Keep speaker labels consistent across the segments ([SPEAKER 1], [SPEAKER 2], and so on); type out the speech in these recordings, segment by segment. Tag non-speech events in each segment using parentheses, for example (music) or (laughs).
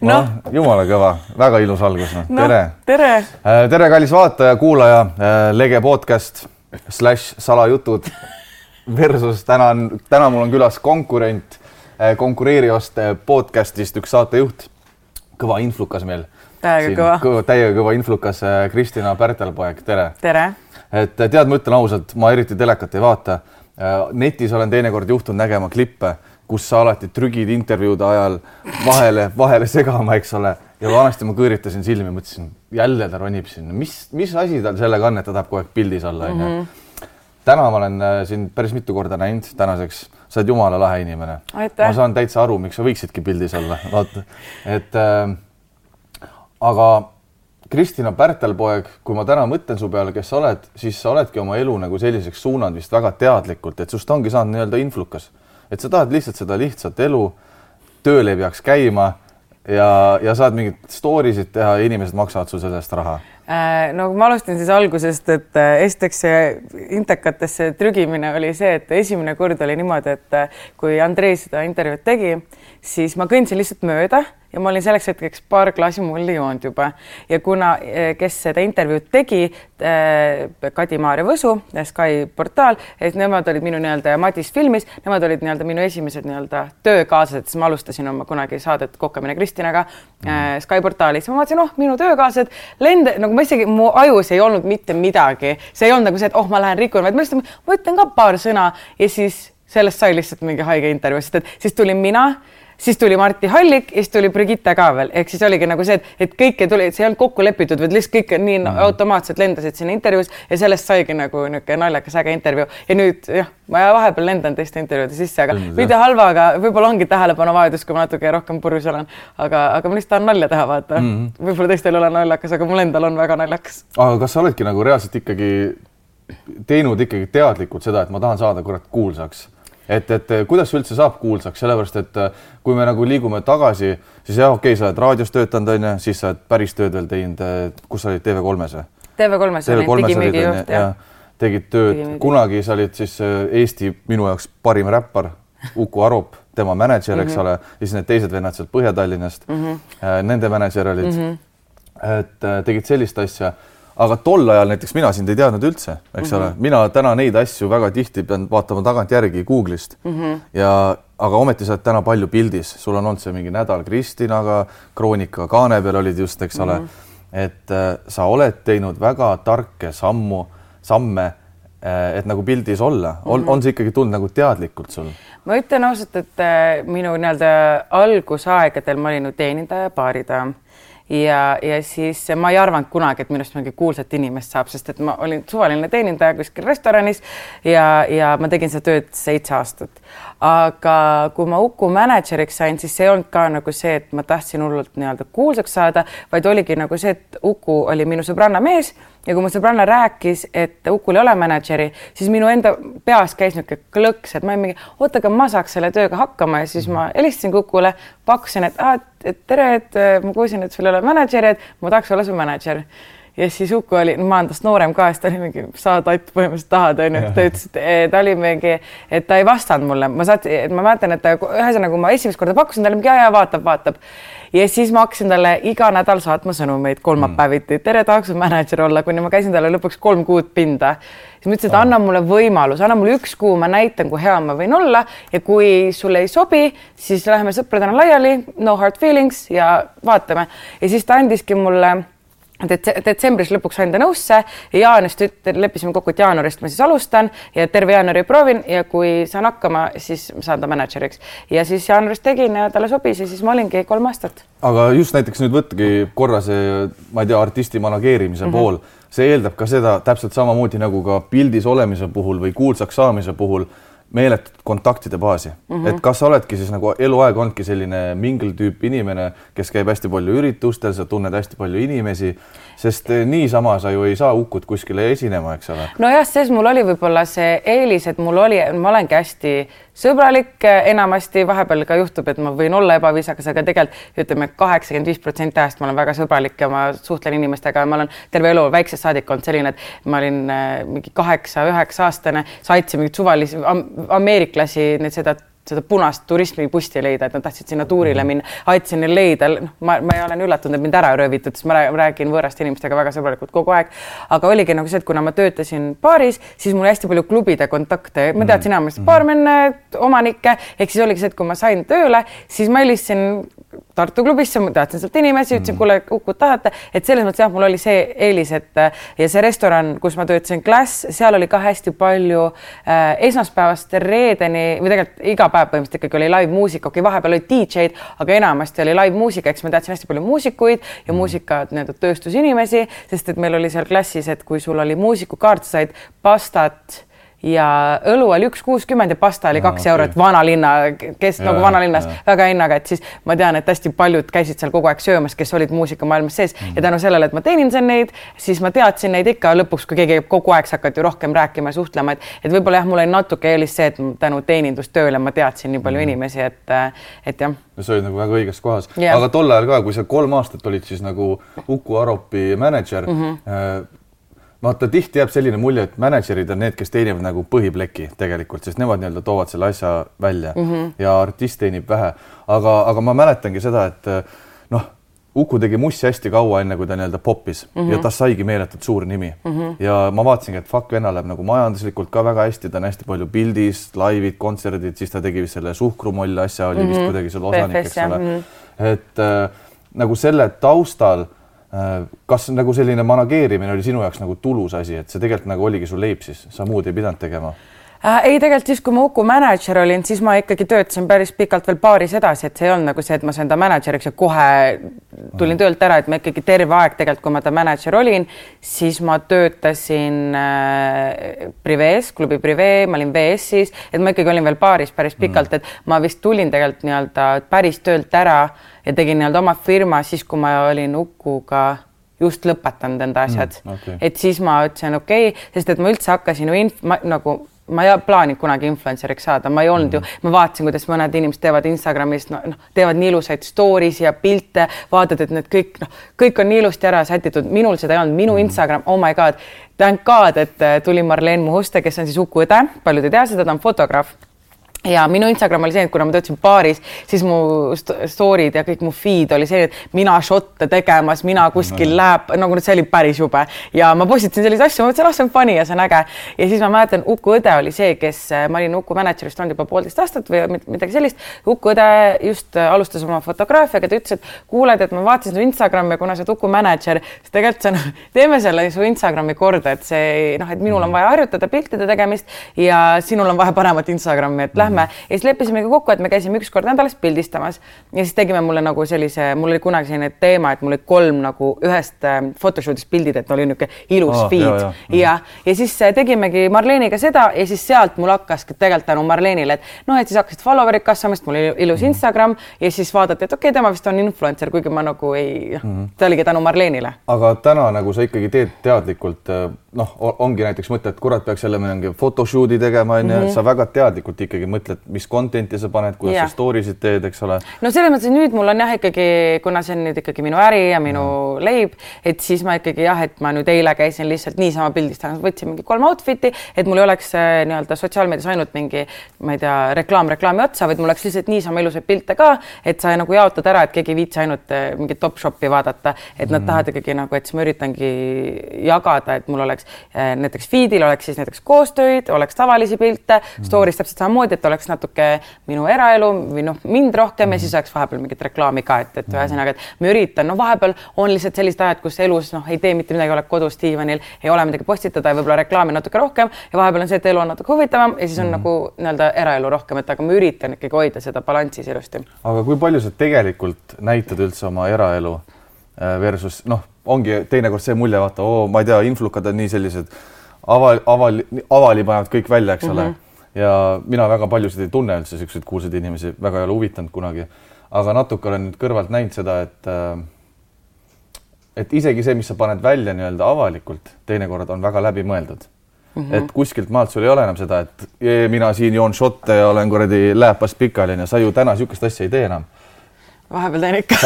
[SPEAKER 1] noh no., jumala kõva, väga ilus algus no..
[SPEAKER 2] No,
[SPEAKER 1] tere,
[SPEAKER 2] tere.
[SPEAKER 1] tere, kallis vaataja, kuulaja, Lege podcast slaš salajutud versus täna on, täna mul on külas konkurent konkureerivast podcast'ist üks saatejuht, kõva influkas meil.
[SPEAKER 2] täiega kõva.
[SPEAKER 1] täiega kõva influkas Kristina Pärtelpoeg, tere.
[SPEAKER 2] tere.
[SPEAKER 1] et tead, ma ütlen ausalt, ma eriti telekat ei vaata. netis olen teinekord juhtunud nägema klippe kus sa alati trügid intervjuude ajal vahele, vahele segama, eks ole. ja vanasti ma kõõritasin silmi, mõtlesin jälle ta ronib sinna, mis, mis asi tal sellega on, et ta tahab kogu aeg pildis olla, onju. Mhm. täna ma olen äh, sind päris mitu korda näinud tänaseks, sa oled jumala lahe inimene. ma saan täitsa aru, miks sa võiksidki pildis olla, vaata, et äh, aga Kristina Pärtelpoeg, kui ma täna mõtlen su peale, kes sa oled, siis sa oledki oma elu nagu selliseks suunanud vist väga teadlikult, et sust ongi saanud nii-öelda influkas et sa tahad lihtsalt seda lihtsat elu, tööl ei peaks käima ja, ja saad mingeid story sid teha ja inimesed maksavad sul selle eest raha.
[SPEAKER 2] Äh, no ma alustan siis algusest, et äh, esiteks see intekatesse trügimine oli see, et esimene kord oli niimoodi, et äh, kui Andrei seda intervjuud tegi, siis ma kõndsin lihtsalt mööda ja ma olin selleks hetkeks paar klaasi mulli joonud juba. Ja kuna, eh, kes seda intervjuud tegi, eh, Kadi-Maarja Võsu, Sky portaal, et nemad olid minu nii-öelda ja Madis filmis, nemad olid nii-öelda minu esimesed nii-öelda töökaaslased, siis ma alustasin oma kunagi saadet Kokamine Kristinaga mm. -hmm. Sky portaalis, ma vaatasin, oh, minu töökaaslased, lend, nagu ma isegi, mu ajus ei olnud mitte midagi, see ei olnud nagu see, et oh, ma lähen rikun, vaid ma lihtsalt, ma ütlen ka paar sõna ja siis sellest sai lihtsalt mingi haige intervjuu, sest et siis tulin mina siis tuli Martti Hallik ja siis tuli Brigitte ka veel, ehk siis oligi nagu see, et, et kõike tuli, see ei olnud kokku lepitud, vaid lihtsalt kõik nii mm. automaatselt lendasid sinna intervjuus ja sellest saigi nagu niisugune naljakas äge intervjuu. Ja nüüd jah, ma vahepeal lendan teiste intervjuude sisse, aga mm, mitte halva, aga võib-olla ongi tähelepanuvajadus, kui ma natuke rohkem purjus olen, aga, aga ma lihtsalt tahan nalja teha, vaata. Mm -hmm.. võib-olla teistel ei ole naljakas, aga mul endal on väga naljakas.
[SPEAKER 1] aga kas sa oledki nagu reaalselt ikkagi teinud ikkagi teadlikult seda, et ma tahan saada kurat kuulsaks et, et kuidas üldse saab kuulsaks, sellepärast et äh, kui me nagu liigume tagasi, siis jah, okei okay,, sa oled raadios töötanud, onju, siis sa oled päris tööd veel teinud, äh, kus sa olid TV3-s või?
[SPEAKER 2] TV3-s olin digimüügijuht, jah.
[SPEAKER 1] tegid tööd, kunagi sa olid siis Eesti minu jaoks parim räppar, Uku Arop, tema mänedžer, eks mm -hmm. ole, siis need teised vennad sealt Põhja-Tallinnast mm, -hmm. nende mänedžer olid mm. -hmm. et tegid sellist asja aga tol ajal näiteks mina sind ei teadnud üldse, eks mm -hmm. ole, mina täna neid asju väga tihti pean vaatama tagantjärgi Google'ist mm -hmm. ja aga ometi sa oled täna palju pildis, sul on olnud see mingi nädal Kristinaga, Kroonika kaane peal olid just, eks ole mm, -hmm. et äh, sa oled teinud väga tarke sammu, samme äh, et nagu pildis olla, on mm, -hmm. on see ikkagi tulnud nagu teadlikult sul?
[SPEAKER 2] ma ütlen ausalt, et äh, minu nii-öelda algusaegadel ma olin ju teenindaja, baaridaam ja, ja siis ma ei arvanud kunagi, et minust mingi kuulsat inimest saab, sest et ma olin suvaline teenindaja kuskil restoranis ja, ja ma tegin seda tööd seitse aastat. Aga kui ma Uku mänedžeriks sain, siis see ei olnud ka nagu see, et ma tahtsin hullult nii-öelda kuulsaks saada, vaid oligi nagu see, et Uku oli minu sõbranna mees ja kui mu sõbranna rääkis, et Ukul ei ole mänedžeri, siis minu enda peas käis niisugune klõks, et ma olin mingi, oota, aga ma saaks selle tööga hakkama. Ja siis ma helistasin Kukule, pakkusin, et, tere, et ma kuulsin, et sul ei ole mänedžeri, et ma tahaks olla su mänedžer ja siis Uku oli, no ma olen tast noorem ka, siis ta oli mingi, sa tatt põhimõtteliselt tahad, onju. ta ütles, et ta oli mingi, et ta ei vastanud mulle, ma saatsin, ma mäletan, et ta ühesõnaga, kui ma esimest korda pakkusin talle mingi ja, ja vaatab, vaatab. ja siis ma hakkasin talle iga nädal saatma sõnumeid kolmapäeviti, tere, tahaks mänedžer olla, kuni ma käisin talle lõpuks kolm kuud pinda. siis ma ütlesin, et anna mulle võimalus, anna mulle üks kuu, ma näitan, kui hea ma võin olla ja kui sulle ei sobi, siis läheme sõpradena laiali, no hard feelings ja vaatame. ja siis ta andiski mulle detsembris lõpuks sain ta nõusse ja jaanuarist leppisime kokku, et jaanuarist ma siis alustan ja terve jaanuari proovin ja kui saan hakkama, siis saan ta mänedžeriks ja siis jaanuaris tegin ja talle sobis ja siis ma olingi kolm aastat.
[SPEAKER 1] aga just näiteks nüüd võttagi korra see, ma ei tea, artisti manageerimise mm -hmm. pool, see eeldab ka seda täpselt samamoodi nagu ka pildis olemise puhul või kuulsaks saamise puhul meeletut kontaktide baasi mm, -hmm. et kas sa oledki siis nagu eluaeg olnudki selline mingil tüüpi inimene, kes käib hästi palju üritustel, sa tunned hästi palju inimesi, sest eh, niisama sa ju ei saa Ukut kuskile esinema, eks ole.
[SPEAKER 2] nojah, selles mul oli võib-olla see eelis, et mul oli, ma olengi hästi sõbralik, enamasti vahepeal ka juhtub, et ma võin olla ebaviisakas, aga tegelikult ütleme, kaheksakümmend viis protsenti ajast ma olen väga sõbralik ja ma suhtlen inimestega. Ma olen terve elu väiksest saadik olnud selline, et ma olin äh, mingi kaheksa-üheksa aastane, saatsin mingeid suvalisi am ameeriklasi, need seda seda punast turismibussi leida, et nad tahtsid sinna tuurile
[SPEAKER 1] Mhm.
[SPEAKER 2] minna, aitasin neil leida, noh, ma, ma olen üllatunud, et mind ära röövitud, sest ma rää- räägin võõraste inimestega väga sõbralikult kogu aeg. aga oligi nagu see, et kuna ma töötasin baaris, siis mul oli hästi palju klubide kontakte,
[SPEAKER 1] Mhm.
[SPEAKER 2] ma teadsin enamasti baarmenne, omanikke, ehk siis oligi see, et kui ma sain tööle, siis ma helistasin Tartu klubisse, ma teadsin sealt inimesi, ütlesin,
[SPEAKER 1] Mhm.
[SPEAKER 2] kuule, kuhu tahate, et selles mõttes jah, mul oli see eelis, et ja see restoran, kus ma töötasin, Glass, seal oli ka hästi palju äh, esmaspäevast reedeni või tegelikult iga päev põhimõtteliselt ikkagi oli live muusika, okei okay,, vahepeal olid DJ-d, aga enamasti oli live muusika, eks ma teadsin hästi palju muusikuid ja muusika nii-öelda tööstusinimesi, sest et meil oli seal klassis, et kui sul oli muusikukaart, sa said pastat ja õlu oli üks kuuskümmend ja pasta oli kaks
[SPEAKER 1] okei.
[SPEAKER 2] eurot vanalinna, kes
[SPEAKER 1] Jaa,
[SPEAKER 2] nagu vanalinnas
[SPEAKER 1] jaa.
[SPEAKER 2] väga hinnaga, et siis ma tean, et hästi paljud käisid seal kogu aeg söömas, kes olid muusikamaailmas sees mm. ja tänu sellele, et ma teenindasin neid, siis ma teadsin neid ikka lõpuks, kui keegi kogu aeg, sa hakkad ju rohkem rääkima ja suhtlema, et, et võib-olla jah, mul oli natuke eelis see, et tänu teenindustööle ma teadsin nii palju mm. inimesi, et, et jah.
[SPEAKER 1] no sa olid nagu väga õiges kohas
[SPEAKER 2] Jah.
[SPEAKER 1] aga tol ajal ka, kui sa kolm aastat olid siis nagu Uku Aropi mänedžer mm. -hmm. Vaata tihti jääb selline mulje, et mänedžerid on need, kes teenivad nagu põhipleki tegelikult, sest nemad nii-öelda toovad selle asja välja mm -hmm. ja artist teenib vähe. aga, aga ma mäletangi seda, et noh, Uku tegi mussi hästi kaua, enne kui ta nii-öelda poppis mm -hmm. ja tast saigi meeletult suur nimi mm. -hmm. ja ma vaatasingi, et fuck, venna läheb nagu majanduslikult ka väga hästi, ta on hästi palju pildis, laivid, kontserdid, siis ta tegi selle suhkrumoll asja oli mm -hmm. vist kuidagi seal osanik, eks ole
[SPEAKER 2] mhm.
[SPEAKER 1] et äh, nagu selle taustal kas nagu selline manageerimine oli sinu jaoks nagu tulus asi, et see tegelikult nagu oligi su leib siis, sa muud ei pidanud tegema?
[SPEAKER 2] Äh,. ei, tegelikult siis, kui ma Uku mänedžer olin, siis ma ikkagi töötasin päris pikalt veel baaris edasi, et see ei olnud nagu see, et ma sain ta mänedžeriks ja kohe tulin töölt ära, et ma ikkagi terve aeg tegelikult, kui ma ta mänedžer olin, siis ma töötasin äh, Privees, klubi Privee, ma olin VS-is, et ma ikkagi olin veel baaris päris pikalt, et ma vist tulin tegelikult nii-öelda päris töölt ära ja tegin nii-öelda oma firma siis, kui ma olin Ukuga just lõpetanud enda asjad
[SPEAKER 1] Mm, okei.
[SPEAKER 2] et siis ma ütlesin okei okay,, sest et ma üldse hakkasin inf-, nagu ma ei plaaninud kunagi influencer'iks saada, ma ei olnud mm. ju, ma vaatasin, kuidas mõned inimesed teevad Instagramis, noh, noh, teevad nii ilusaid story si ja pilte, vaatad, et need kõik, noh, kõik on nii ilusti ära sätitud, minul seda ei olnud, minu mm. Instagram, oh my god, thank god, et äh, tuli Marleen Muhuste, kes on siis Uku õde, paljud ei tea seda, ta on fotograaf ja minu Instagram oli see, et kuna ma töötasin baaris, siis mu st- story'd ja kõik mu feed oli see, et mina šotte tegemas, mina kuskil no. läheb, nagu see oli päris jube ja ma postitasin selliseid asju, ma mõtlesin, ah see on funny ja see on äge. ja siis ma mäletan, Uku õde oli see, kes, ma olin Uku mänedžer vist olnud juba poolteist aastat või mid- midagi sellist. Uku õde just äh, alustas oma fotograafiaga, ta ütles, et kuuled, et ma vaatasin su Instagrami ja kuna sa oled Uku mänedžer, siis tegelikult sa (laughs) noh, teeme selle su Instagrami korda, et see noh, et minul on vaja harjutada piltide tegemist ja sinul on vaja paremat Instagrami, et lähme ja siis leppisimegi kokku, et me käisime üks kord nädalas pildistamas. Ja siis tegime mulle nagu sellise, mul oli kunagi selline teema, et mul oli kolm nagu ühest äh, photoshoot'ist pildid, et oli niisugune ilus oh, feed. ja, ja, ja, siis äh, tegimegi Marleeniga seda ja siis sealt mul hakkaski tegelikult tänu Marleenile, et noh, et siis hakkasid follower'id kasvama, sest mul oli ilus
[SPEAKER 1] Mhm.
[SPEAKER 2] Instagram. Ja siis vaadati, et okei okay,, tema vist on influencer, kuigi ma nagu ei, mm -hmm., see oligi tänu Marleenile.
[SPEAKER 1] aga täna nagu sa ikkagi teed teadlikult, noh, ongi näiteks mõte, et kurat, peaks jälle mingi photoshoot'i tegema, onju, sa väga teadlikult ikkagi mõtled, mis content'i sa paned, kuidas
[SPEAKER 2] Jah.
[SPEAKER 1] sa story sid teed, eks ole.
[SPEAKER 2] no selles mõttes, nüüd mul on jah, ikkagi, kuna see on nüüd ikkagi minu äri ja minu mm. leib, et siis ma ikkagi jah, et ma nüüd eile käisin lihtsalt niisama pildistamas, võtsin mingi kolm outfit'i, et mul ei oleks äh, nii-öelda sotsiaalmeedias ainult mingi, ma ei tea, reklaam reklaami otsa, vaid mul oleks lihtsalt niisama ilusaid pilte ka, et sa nagu jaotad ära, et keegi ei viitsi ainult äh, mingit Topshopi vaadata, et nad mm. tahavad ikkagi nagu, et siis ma üritangi jagada, et mul oleks äh, näiteks feed'il oleks siis näiteks koostöid, oleks tavalisi pilte mm., story's täpselt samamoodi, et oleks natuke minu eraelu või noh, mind rohkem ja siis oleks vahepeal mingit reklaami ka, et, et ühesõnaga, et ma üritan, no vahepeal on lihtsalt sellised ajad, kus elus noh, ei tee mitte midagi, oled kodus diivanil, ei ole midagi postitada ja võib-olla reklaami natuke rohkem ja vahepeal on see, et elu on natuke huvitavam ja siis on mm. nagu nii-öelda eraelu rohkem, et aga ma üritan ikkagi hoida seda balanssis ilusti.
[SPEAKER 1] aga kui palju sa tegelikult näitad üldse oma eraelu äh, versus noh, ongi teinekord see mulje, vaata, oo, ma ei tea, influkad on nii sellised aval, aval, avali panevad kõik välja, eks ole mm. -hmm. Ja mina väga paljusid ei tunne üldse, siukseid kuulsaid inimesi, väga ei ole huvitanud kunagi. aga natuke olen nüüd kõrvalt näinud seda, et äh, et isegi see, mis sa paned välja nii-öelda avalikult, teinekord on väga läbimõeldud mm. -hmm. et kuskilt maalt sul ei ole enam seda, et "Jee, mina siin joon šotte ja olen kuradi lääpas pikali onju, sa ju täna niisugust asja ei tee enam
[SPEAKER 2] vahepeal teen ikka.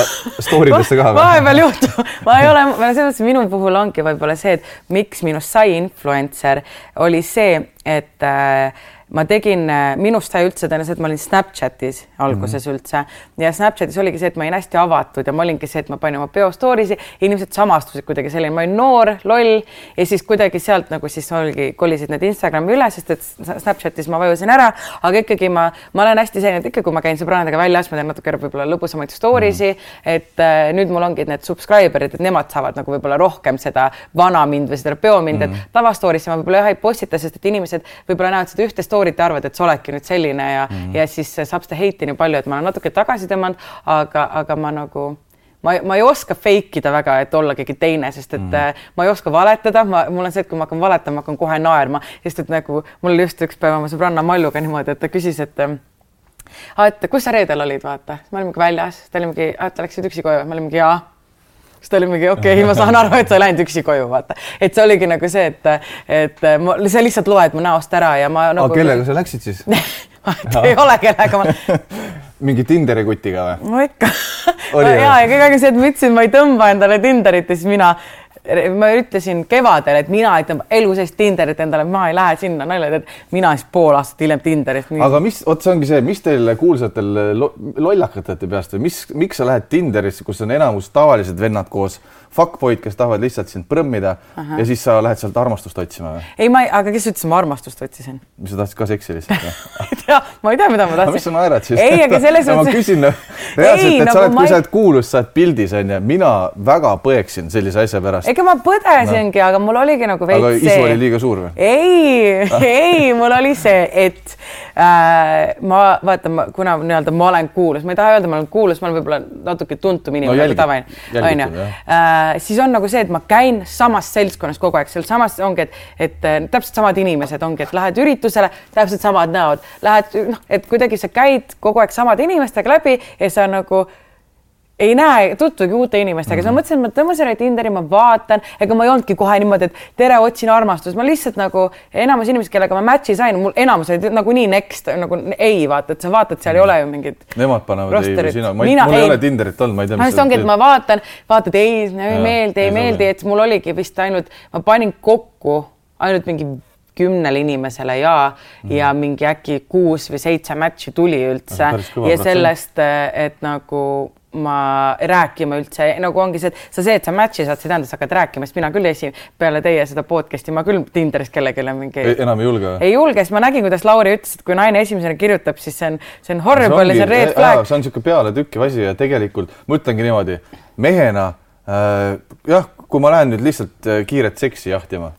[SPEAKER 1] Story desse ka (laughs) või?
[SPEAKER 2] vahepeal juhtub, ma ei ole, selles mõttes minu puhul ongi võib-olla see, et miks minust sai influencer, oli see, et äh, ma tegin, minust sai üldse et ma olin Snapchatis alguses mm -hmm. üldse ja Snapchatis oligi see, et ma olin hästi avatud ja ma olingi see, et ma panin oma peo story'si, inimesed samastusid kuidagi selline, ma olin noor, loll ja siis kuidagi sealt nagu siis oligi, kolisid need Instagrami üle, sest et Snapchatis ma vajusin ära, aga ikkagi ma, ma olen hästi selline, et ikka, kui ma käin sõbrannadega väljas, ma teen natuke võib-olla lõbusamaid story si mm, -hmm. et äh, nüüd mul ongi need subscriber'id, et nemad saavad nagu võib-olla rohkem seda vana mind või seda peo mind mm, -hmm. et mhm. tavastory'sse ma võib-olla jah ei postita, sest et inimesed võib-olla näevad seda ühte story't ja arvavad, et sa oledki nüüd selline ja mm, -hmm. ja siis saab seda heiti nii palju, et ma olen natuke tagasi tõmmanud, aga, aga ma nagu ma, ma ei oska fake ida väga, et olla keegi teine, sest et mm. ma ei oska valetada, ma, mul on see, et kui ma hakkan valetama, hakkan kohe naerma, sest et nagu mul oli just üks päev oma sõbranna Malluga niimoodi, et ta küsis, et et kus sa reedel olid, vaata, me olimegi väljas, ta oli mingi, ta läksid üksi koju, me olimegi jaa siis ta oli mingi okei okay,, ma saan aru, et sa ei läinud üksi koju, vaata, et see oligi nagu see, et, et ma, sa lihtsalt loed mu näost ära ja ma nagu....
[SPEAKER 1] kellega sa läksid siis (laughs)
[SPEAKER 2] ei ole kellega ma (laughs)
[SPEAKER 1] mingi Tinderi kutiga
[SPEAKER 2] või? no ikka. ja, ja kõige aeg see, et ma ütlesin, ma ei tõmba endale Tinderit ja siis mina ma ütlesin kevadel, et mina ei tõmba elu sees Tinderit endale, ma ei lähe sinna nalja, et mina siis pool aastat hiljem Tinderit.
[SPEAKER 1] aga mis, vot see ongi see, mis teil kuulsatel lo, lollakatel peast või mis, miks sa lähed Tinderisse, kus on enamus tavalised vennad koos fuckboyd, kes tahavad lihtsalt sind prõmmida Aha. ja siis sa lähed sealt armastust otsima või?
[SPEAKER 2] ei, ma ei, aga kes ütles, ma armastust otsisin?
[SPEAKER 1] mis sa tahtsid ka seksi lihtsalt või (laughs)
[SPEAKER 2] ma ei tea, mida ma tahtsin.
[SPEAKER 1] mis sa naerad siis?
[SPEAKER 2] ei, aga selles
[SPEAKER 1] mõttes. ma küsin reaalselt, et nagu sa oled, kui ei... sa oled kuulus, sa oled pildis onju, mina väga põeksin sellise asja pärast.
[SPEAKER 2] ega ma põdesingi no., aga mul oligi nagu veits
[SPEAKER 1] see. isu oli liiga suur või?
[SPEAKER 2] ei (laughs) ei, mul oli see, et äh, ma vaata, kuna nii-öelda ma olen kuulus, ma ei taha öelda, ma olen kuulus, ma olen võib-olla natuke tuntum inimene no,, tavaline onju siis on nagu see, et ma käin samas seltskonnas kogu aeg, sealsamas ongi, et, et äh, täpselt samad inimesed ongi, et lähed üritusele, täpselt samad näod, lähed noh, et kuidagi sa käid kogu aeg samade inimestega läbi ja sa nagu ei näe, tutvugi uute inimestega mm, -hmm. siis ma mõtlesin, et ma tõmban selle Tinderi, ma vaatan, ega ma ei olnudki kohe niimoodi, et tere, otsin armastust, ma lihtsalt nagu enamus inimesed, kellega ma match'i sain, mul enamus olid nagunii next nagu ei vaata, et sa vaatad, seal ei ole ju mingit.
[SPEAKER 1] Nemad panevad ei või sina, ma ei, mul ei ole Tinderit olnud, ma ei tea.
[SPEAKER 2] no see ongi, et ma vaatan, vaatad ei, ei meeldi, ei meeldi, et mul oligi vist ainult, ma panin kokku ainult mingi kümnele inimesele ja mm., ja mingi äkki kuus või seitse match'i tuli üldse ja sellest, et nagu ma rääkima üldse nagu ongi see, et sa see, et sa match'i saad, see ei tähenda, et sa hakkad rääkima, sest mina küll esi peale teie seda podcast'i ma küll Tinderis kellelegi mingi.
[SPEAKER 1] enam ei julge?
[SPEAKER 2] ei julge, sest ma nägin, kuidas Lauri ütles, et kui naine esimesena kirjutab, siis see on, see on horrible ja see on red flag.
[SPEAKER 1] see on niisugune pealetükkiv asi ja tegelikult ma ütlengi niimoodi, mehena äh, jah, kui ma lähen nüüd lihtsalt äh, kiiret seksi jahtima,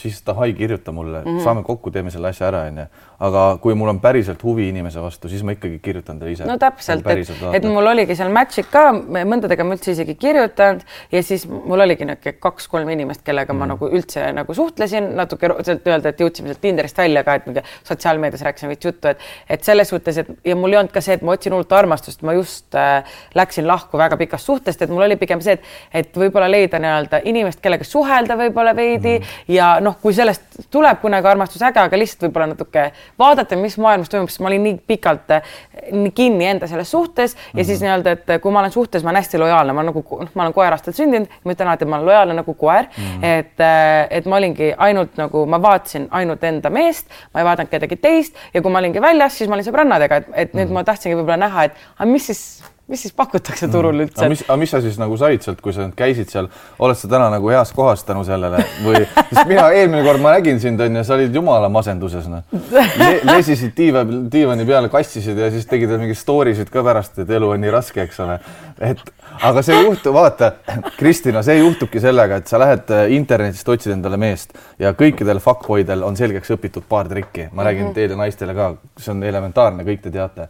[SPEAKER 1] siis davai, kirjuta mulle mm, -hmm. saame kokku, teeme selle asja ära, onju aga kui mul on päriselt huvi inimese vastu, siis ma ikkagi kirjutan talle ise.
[SPEAKER 2] no täpselt, et, et mul oligi seal match'id ka, mõndadega ma üldse isegi kirjutanud ja siis mul oligi niisugune kaks-kolm inimest, kellega mm. ma nagu üldse nagu suhtlesin, natuke sealt öelda, et jõudsime sealt Tinderist välja ka, et mingi sotsiaalmeedias rääkisime veits juttu, et, et selles suhtes, et ja mul ei olnud ka see, et ma otsin hullult armastust, ma just äh, läksin lahku väga pikast suhtest, et mul oli pigem see, et, et võib-olla leida nii-öelda inimest, kellega suhelda võib-olla veidi mm. ja noh, kui sellest tuleb kunagi armastus äge, aga lihtsalt võib-olla natuke vaadata, mis maailmas toimub, sest ma olin nii pikalt eh, nii kinni enda selles suhtes ja mm -hmm. siis nii-öelda, et kui ma olen suhtes, ma olen hästi lojaalne, ma nagu, noh, ma olen koerastelt sündinud, ma ütlen alati, et ma olen lojaalne nagu koer mm. -hmm. et, eh, et ma olingi ainult nagu, ma vaatasin ainult enda meest, ma ei vaadanud kedagi teist ja kui ma olingi väljas, siis ma olin sõbrannadega, et, et mm -hmm. nüüd mhm. ma tahtsingi võib-olla näha, et aga mis siis mis siis pakutakse turul üldse mm.?
[SPEAKER 1] aga mis, aga mis sa siis nagu said sealt, kui sa käisid seal, oled sa täna nagu heas kohas tänu sellele või, (laughs) sest mina eelmine kord ma nägin sind onju, sa olid jumala masenduses noh Le. lesisid tiiva, diivani peale, kassisid ja siis tegid mingeid story sid ka pärast, et elu on nii raske, eks ole. et aga see juhtub, vaata, Kristina, see juhtubki sellega, et sa lähed äh, internetist, otsid endale meest ja kõikidel fuckboydel on selgeks õpitud paar trikki, ma räägin mm -hmm. teile naistele ka, see on elementaarne, kõik te teate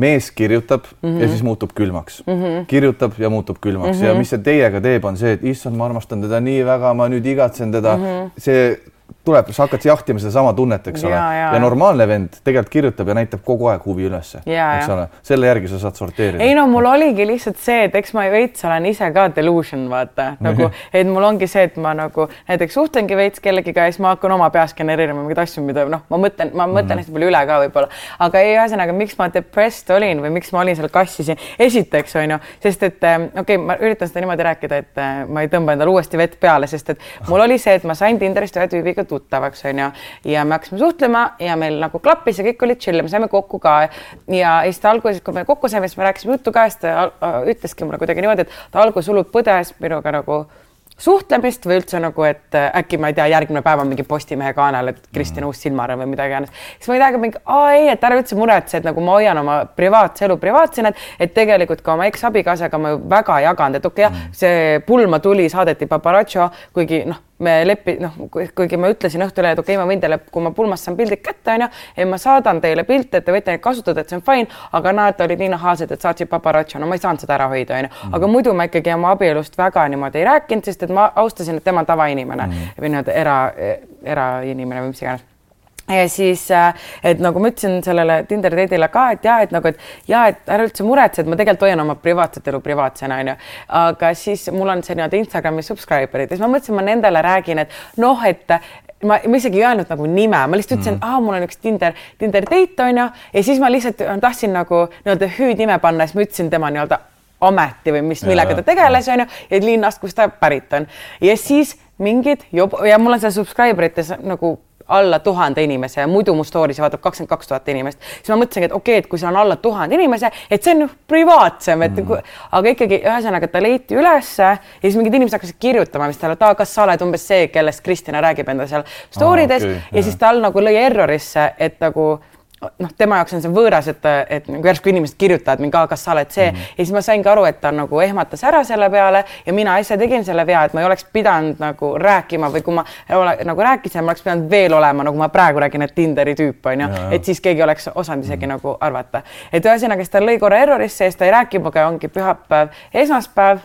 [SPEAKER 1] mees kirjutab mm -hmm. ja siis muutub külmaks mm, -hmm. kirjutab ja muutub külmaks mm -hmm. ja mis see teiega teeb, on see, et issand, ma armastan teda nii väga, ma nüüd igatsen teda mm, -hmm. see tuleb, sa hakkad jahtima sedasama tunnet, eks ole, ja, ja normaalne vend tegelikult kirjutab ja näitab kogu aeg huvi ülesse, eks ole, selle järgi sa saad sorteerida.
[SPEAKER 2] ei no mul oligi lihtsalt see, et eks ma veits olen ise ka delusion, vaata. Nagu, (laughs) et mul ongi see, et ma nagu näiteks suhtlengi veits kellegiga ja siis ma hakkan oma peas genereerima mingeid asju, mida noh, ma mõtlen, ma mõtlen mm -hmm. hästi palju üle ka võib-olla, aga ei, ühesõnaga, miks ma depressed olin või miks ma olin seal kassi siin, esiteks on ju, sest et ähm, okei okay,, ma üritan seda niimoodi rääkida, et äh, ma ei tõmba endale uuesti vett peale, sest et mul oli see, et ma sain Tinderist ühe tüübiga tuttavaks, onju. ja me hakkasime suhtlema ja meil nagu klappis ja kõik olid chill ja me saime kokku ka. ja siis ta alguses, kui me kokku saime, siis me rääkisime juttu ka, siis ta ütleski mulle kuidagi niimoodi, et ta alguses hullult põdes minuga nagu suhtlemist või üldse nagu, et äh, äkki ma ei tea, järgmine päev on mingi Postimehe kanal, et Kristjan mm. Uus silmarõõm või midagi iganes. siis ma ei tea, mingi, aa ei, et ära üldse muretse, et nagu ma hoian oma privaatse elu privaatsena, et, tegelikult ka oma eksabikaasaga ma ju väga ei jaganud, et okei okay, mm., jah, see pulma tuli, saadeti paparatšo, kuigi noh me lepi-, noh, kuigi ma ütlesin Õhtulehe, et okei okay,, ma võin teile, kui ma pulmast saan pildid kätte, onju, ja ma saadan teile pilte, et te võite neid kasutada, et see on fine, aga nad olid nii nahaalsed, et saatsid paparatšo, no ma ei saanud seda ära hoida, onju. Mhm. aga muidu ma ikkagi oma abielust väga niimoodi ei rääkinud, sest et ma austasin, et tema on tavainimene mm. või nii-öelda era, erainimene või mis iganes ja siis, äh, et nagu ma ütlesin sellele Tinder date'ile ka, et ja et nagu, et ja et ära üldse muretse, et ma tegelikult hoian oma privaatset elu privaatsena, onju. aga siis mul on see nii-öelda Instagrami subscriber'id ja siis ma mõtlesin, ma nendele räägin, et noh, et ma, ma isegi ei öelnud nagu nime, ma lihtsalt ütlesin mm, -hmm. mul on üks Tinder, Tinder date onju ja siis ma lihtsalt tahtsin nagu nii-öelda hüüdnime panna, siis ma ütlesin tema nii-öelda ameti või mis, millega ta tegeles, onju, ja linnast, kust ta pärit on. ja siis mingid job- ja mul on seal subscriber ites nagu alla tuhande inimese ja muidu mu story'si vaatab kakskümmend kaks tuhat inimest, siis ma mõtlesingi, et okei okay,, et kui seal on alla tuhande inimese, et see on privaatsem, et mm. aga ikkagi ühesõnaga ta leiti ülesse ja siis mingid inimesed hakkasid kirjutama vist talle, et aa, kas sa oled umbes see, kellest Kristina räägib enda seal story des ah, okay, ja jah. siis tal nagu lõi errorisse, et nagu noh, tema jaoks on see võõras, et, et nagu järsku inimesed kirjutavad mingi, kas sa oled see mm -hmm. ja siis ma saingi aru, et ta nagu ehmatas ära selle peale ja mina ise tegin selle vea, et ma ei oleks pidanud nagu rääkima või kui ma ole, nagu rääkisin, ma oleks pidanud veel olema, nagu ma praegu räägin, et Tinderi tüüp on ju, et siis keegi oleks osanud isegi mm -hmm. nagu arvata. et ühesõnaga, siis ta lõi korra errorisse ja siis ta ei rääkinud minuga, ongi pühapäev, esmaspäev.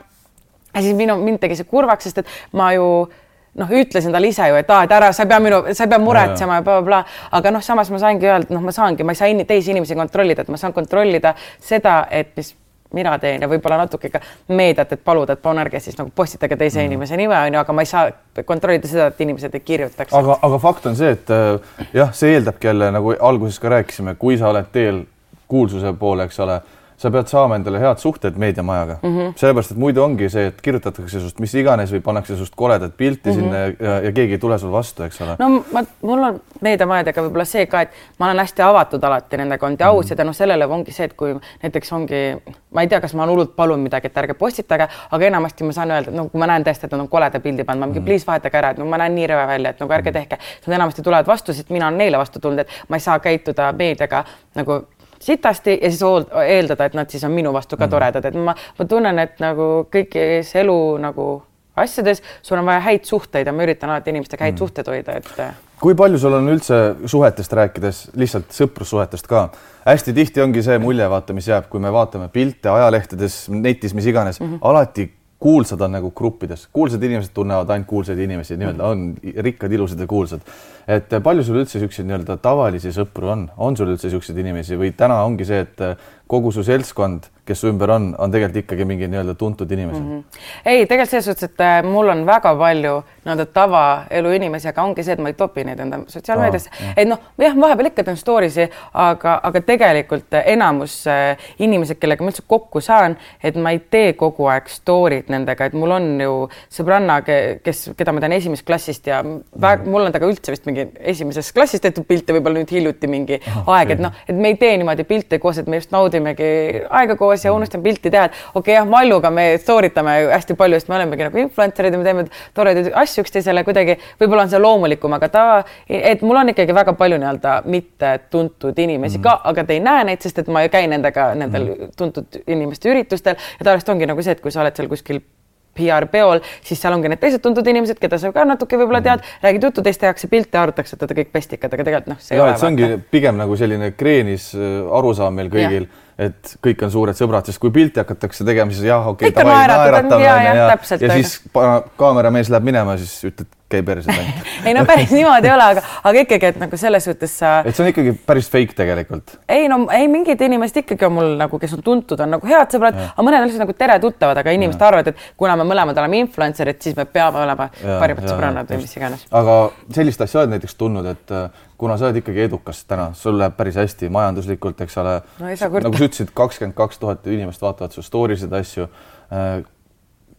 [SPEAKER 2] ja siis minu, mind tegi see kurvaks, sest et ma ju noh, ütlesin talle ise ju, et aa, et ära, sa ei pea minu, sa ei pea muretsema ja blablabla, aga noh, samas ma saingi öelda, noh, ma saangi, ma ei saa in, teisi inimesi kontrollida, et ma saan kontrollida seda, et mis mina teen ja võib-olla natuke ka meediat, et paluda, et palun ärge siis nagu postitage teise mm. inimese nime onju, aga ma ei saa kontrollida seda, et inimesed ei kirjutaks.
[SPEAKER 1] aga, aga fakt on see, et äh, jah, see eeldabki jälle nagu alguses ka rääkisime, kui sa oled teel kuulsuse poole, eks ole sa pead saama endale head suhted meediamajaga mm -hmm., sellepärast et muidu ongi see, et kirjutatakse sinust mis iganes või pannakse sinust koledat pilti mm -hmm. sinna ja, ja keegi ei tule sul vastu, eks ole.
[SPEAKER 2] no ma, mul on meediamajadega võib-olla see ka, et ma olen hästi avatud alati nendega, on aus mm -hmm. ja tänu sellele ongi see, et kui näiteks ongi, ma ei tea, kas ma hullult palun midagi, et ärge postitage, aga enamasti ma saan öelda, et no kui ma näen tõesti, et nad on koleda pildi pannud, ma mingi mm -hmm. please vahetage ära, et no ma näen nii rõve välja, et nagu ärge mhm. tehke. Nad enamasti tulevad vastu, sest mina olen neile vastu tulnud, et ma ei saa käituda meediaga nagu sitasti ja siis eeldada, et nad siis on minu vastu ka mm. toredad, et ma, ma tunnen, et nagu kõigis elu nagu asjades sul on vaja häid suhteid ja ma üritan alati inimestega häid mm. suhteid hoida, et.
[SPEAKER 1] kui palju sul on üldse suhetest rääkides, lihtsalt sõprussuhetest ka, hästi tihti ongi see mulje, vaata, mis jääb, kui me vaatame pilte ajalehtedes, netis, mis iganes mm, -hmm. alati kuulsad on nagu gruppides, kuulsad inimesed tunnevad ainult kuulsaid inimesi, nii-öelda on rikkad, ilusad ja kuulsad. Et palju sul üldse niisuguseid nii-öelda tavalisi sõpru on, on sul üldse niisuguseid inimesi või täna ongi see, et kogu su seltskond kes su ümber on, on tegelikult ikkagi mingi nii-öelda tuntud inimesed mm.
[SPEAKER 2] -hmm. ei, tegelikult selles suhtes, et äh, mul on väga palju nii-öelda tavaelu inimesi, aga ongi see, et ma ei topi neid enda sotsiaalmeediasse oh,, et noh, jah, vahepeal ikka teen story si, aga, aga tegelikult äh, enamus äh, inimesed, kellega ma üldse kokku saan, et ma ei tee kogu aeg story't nendega, et mul on ju sõbranna, kes, keda ma tean esimesest klassist ja mm -hmm. mul on temaga üldse vist mingi esimesest klassist tehtud pilte, võib-olla nüüd hiljuti mingi oh, aeg, et noh, et me ei tee niimoodi pilte koos, et me just naudimegi aega koos ja unustan pilti teha, et okei okay,, jah, Malluga me story tame hästi palju, sest me olemegi nagu influencer'id ja me teeme toredaid asju üksteisele kuidagi, võib-olla on see loomulikum, aga ta, et mul on ikkagi väga palju nii-öelda mittetuntud inimesi mm -hmm. ka, aga te ei näe neid, sest et ma ei käi nendega nendel mm -hmm. tuntud inimeste üritustel ja tavaliselt ongi nagu see, et kui sa oled seal kuskil PR-peol, siis seal ongi need teised tuntud inimesed, keda sa ka natuke võib-olla tead, mhm. räägid juttu, teist tehakse pilte, arutatakse, et olete kõik pestikad, aga tegelikult noh, see
[SPEAKER 1] ja, ei ole. see ongi pigem nagu selline kreenis äh, arusaam meil kõigil et kõik on suured sõbrad, sest kui pilti hakatakse tegema, siis jah, okei okay,, davai, naeratame ja, ja, ja, ja, ja siis kaameramees läheb minema, siis ütled, käi perse (laughs)
[SPEAKER 2] ei no päris (laughs) niimoodi ei ole, aga, aga ikkagi, et nagu selles suhtes sa.
[SPEAKER 1] et see on ikkagi päris fake tegelikult.
[SPEAKER 2] ei no ei, mingid inimesed ikkagi on mul nagu, kes on tuntud, on nagu head sõbrad, aga mõned on lihtsalt nagu tere tuttavad, aga inimesed arvavad, et kuna me mõlemad oleme influencer'id, siis me peame olema parimad sõbrannad või mis iganes.
[SPEAKER 1] aga sellist asja oled näiteks tundnud, et kuna sa oled ikkagi edukas täna, sul läheb päris hästi majanduslikult, eks ole
[SPEAKER 2] no,.
[SPEAKER 1] nagu sa ütlesid, kakskümmend kaks tuhat inimest vaatavad su story sid asju. Äh,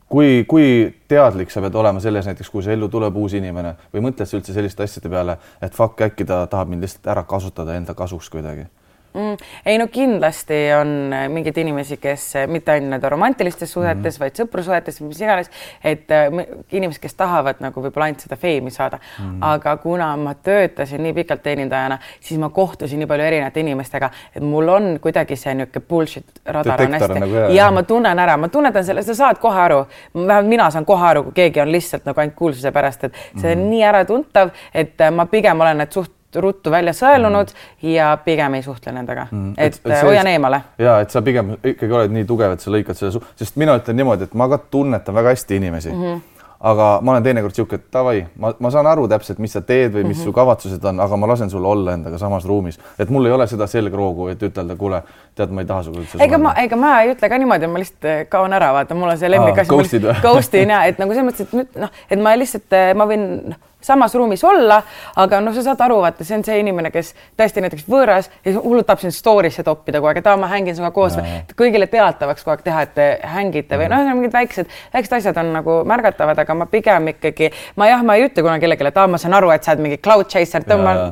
[SPEAKER 1] kui, kui teadlik sa pead olema selles näiteks, kui su ellu tuleb uus inimene või mõtled sa üldse selliste asjade peale, et fuck, äkki ta tahab mind lihtsalt ära kasutada enda kasuks kuidagi
[SPEAKER 2] mm,? ei no kindlasti on äh, mingeid inimesi, kes äh, mitte ainult romantilistes suhetes mm, -hmm. vaid sõprussuhetes, mis iganes, et äh, inimesed, kes tahavad nagu võib-olla ainult seda feimi saada mm. -hmm. aga kuna ma töötasin nii pikalt teenindajana, siis ma kohtusin nii palju erinevate inimestega, et mul on kuidagi see niisugune bullshit radar on hästi nagu, jah, ja ma tunnen ära, ma tunnetan selle, sa saad kohe aru, vähemalt mina saan kohe aru, kui keegi on lihtsalt nagu ainult kuulsuse pärast, et see on mm -hmm. nii äratuntav, et ma pigem olen need suht ruttu välja sõelunud mm. ja pigem ei suhtle nendega mm., et, et, et hoian eemale.
[SPEAKER 1] ja et sa pigem ikkagi oled nii tugev, et sa lõikad selle, sest mina ütlen niimoodi, et ma ka tunnetan väga hästi inimesi mm. -hmm aga ma olen teinekord niisugune, et davai, ma, ma saan aru täpselt, mis sa teed või mis mm -hmm. su kavatsused on, aga ma lasen sul olla endaga samas ruumis, et mul ei ole seda selgroogu, et ütelda, kuule, tead, ma ei taha sinuga üldse.
[SPEAKER 2] ega ma, ega ma ei ütle ka niimoodi, ma lihtsalt eh, kaon ära, vaata, mul on see lemmik
[SPEAKER 1] asi.
[SPEAKER 2] Ghost in ja et nagu selles mõttes, et nüüd noh, et ma lihtsalt, eh, ma võin noh samas ruumis olla, aga noh, sa saad aru, vaata, see on see inimene, kes tõesti näiteks võõras ja hullult tahab sind story'sse toppida kogu aeg, et aa, ma hängin sinuga koos, kõigile teatavaks kogu aeg teha, et te hängite või noh, mingid väiksed, väiksed asjad on nagu märgatavad, aga ma pigem ikkagi, ma jah, ma ei ütle kunagi kellelegi, et aa, ma saan aru, et sa oled mingi cloud chaser, tõmban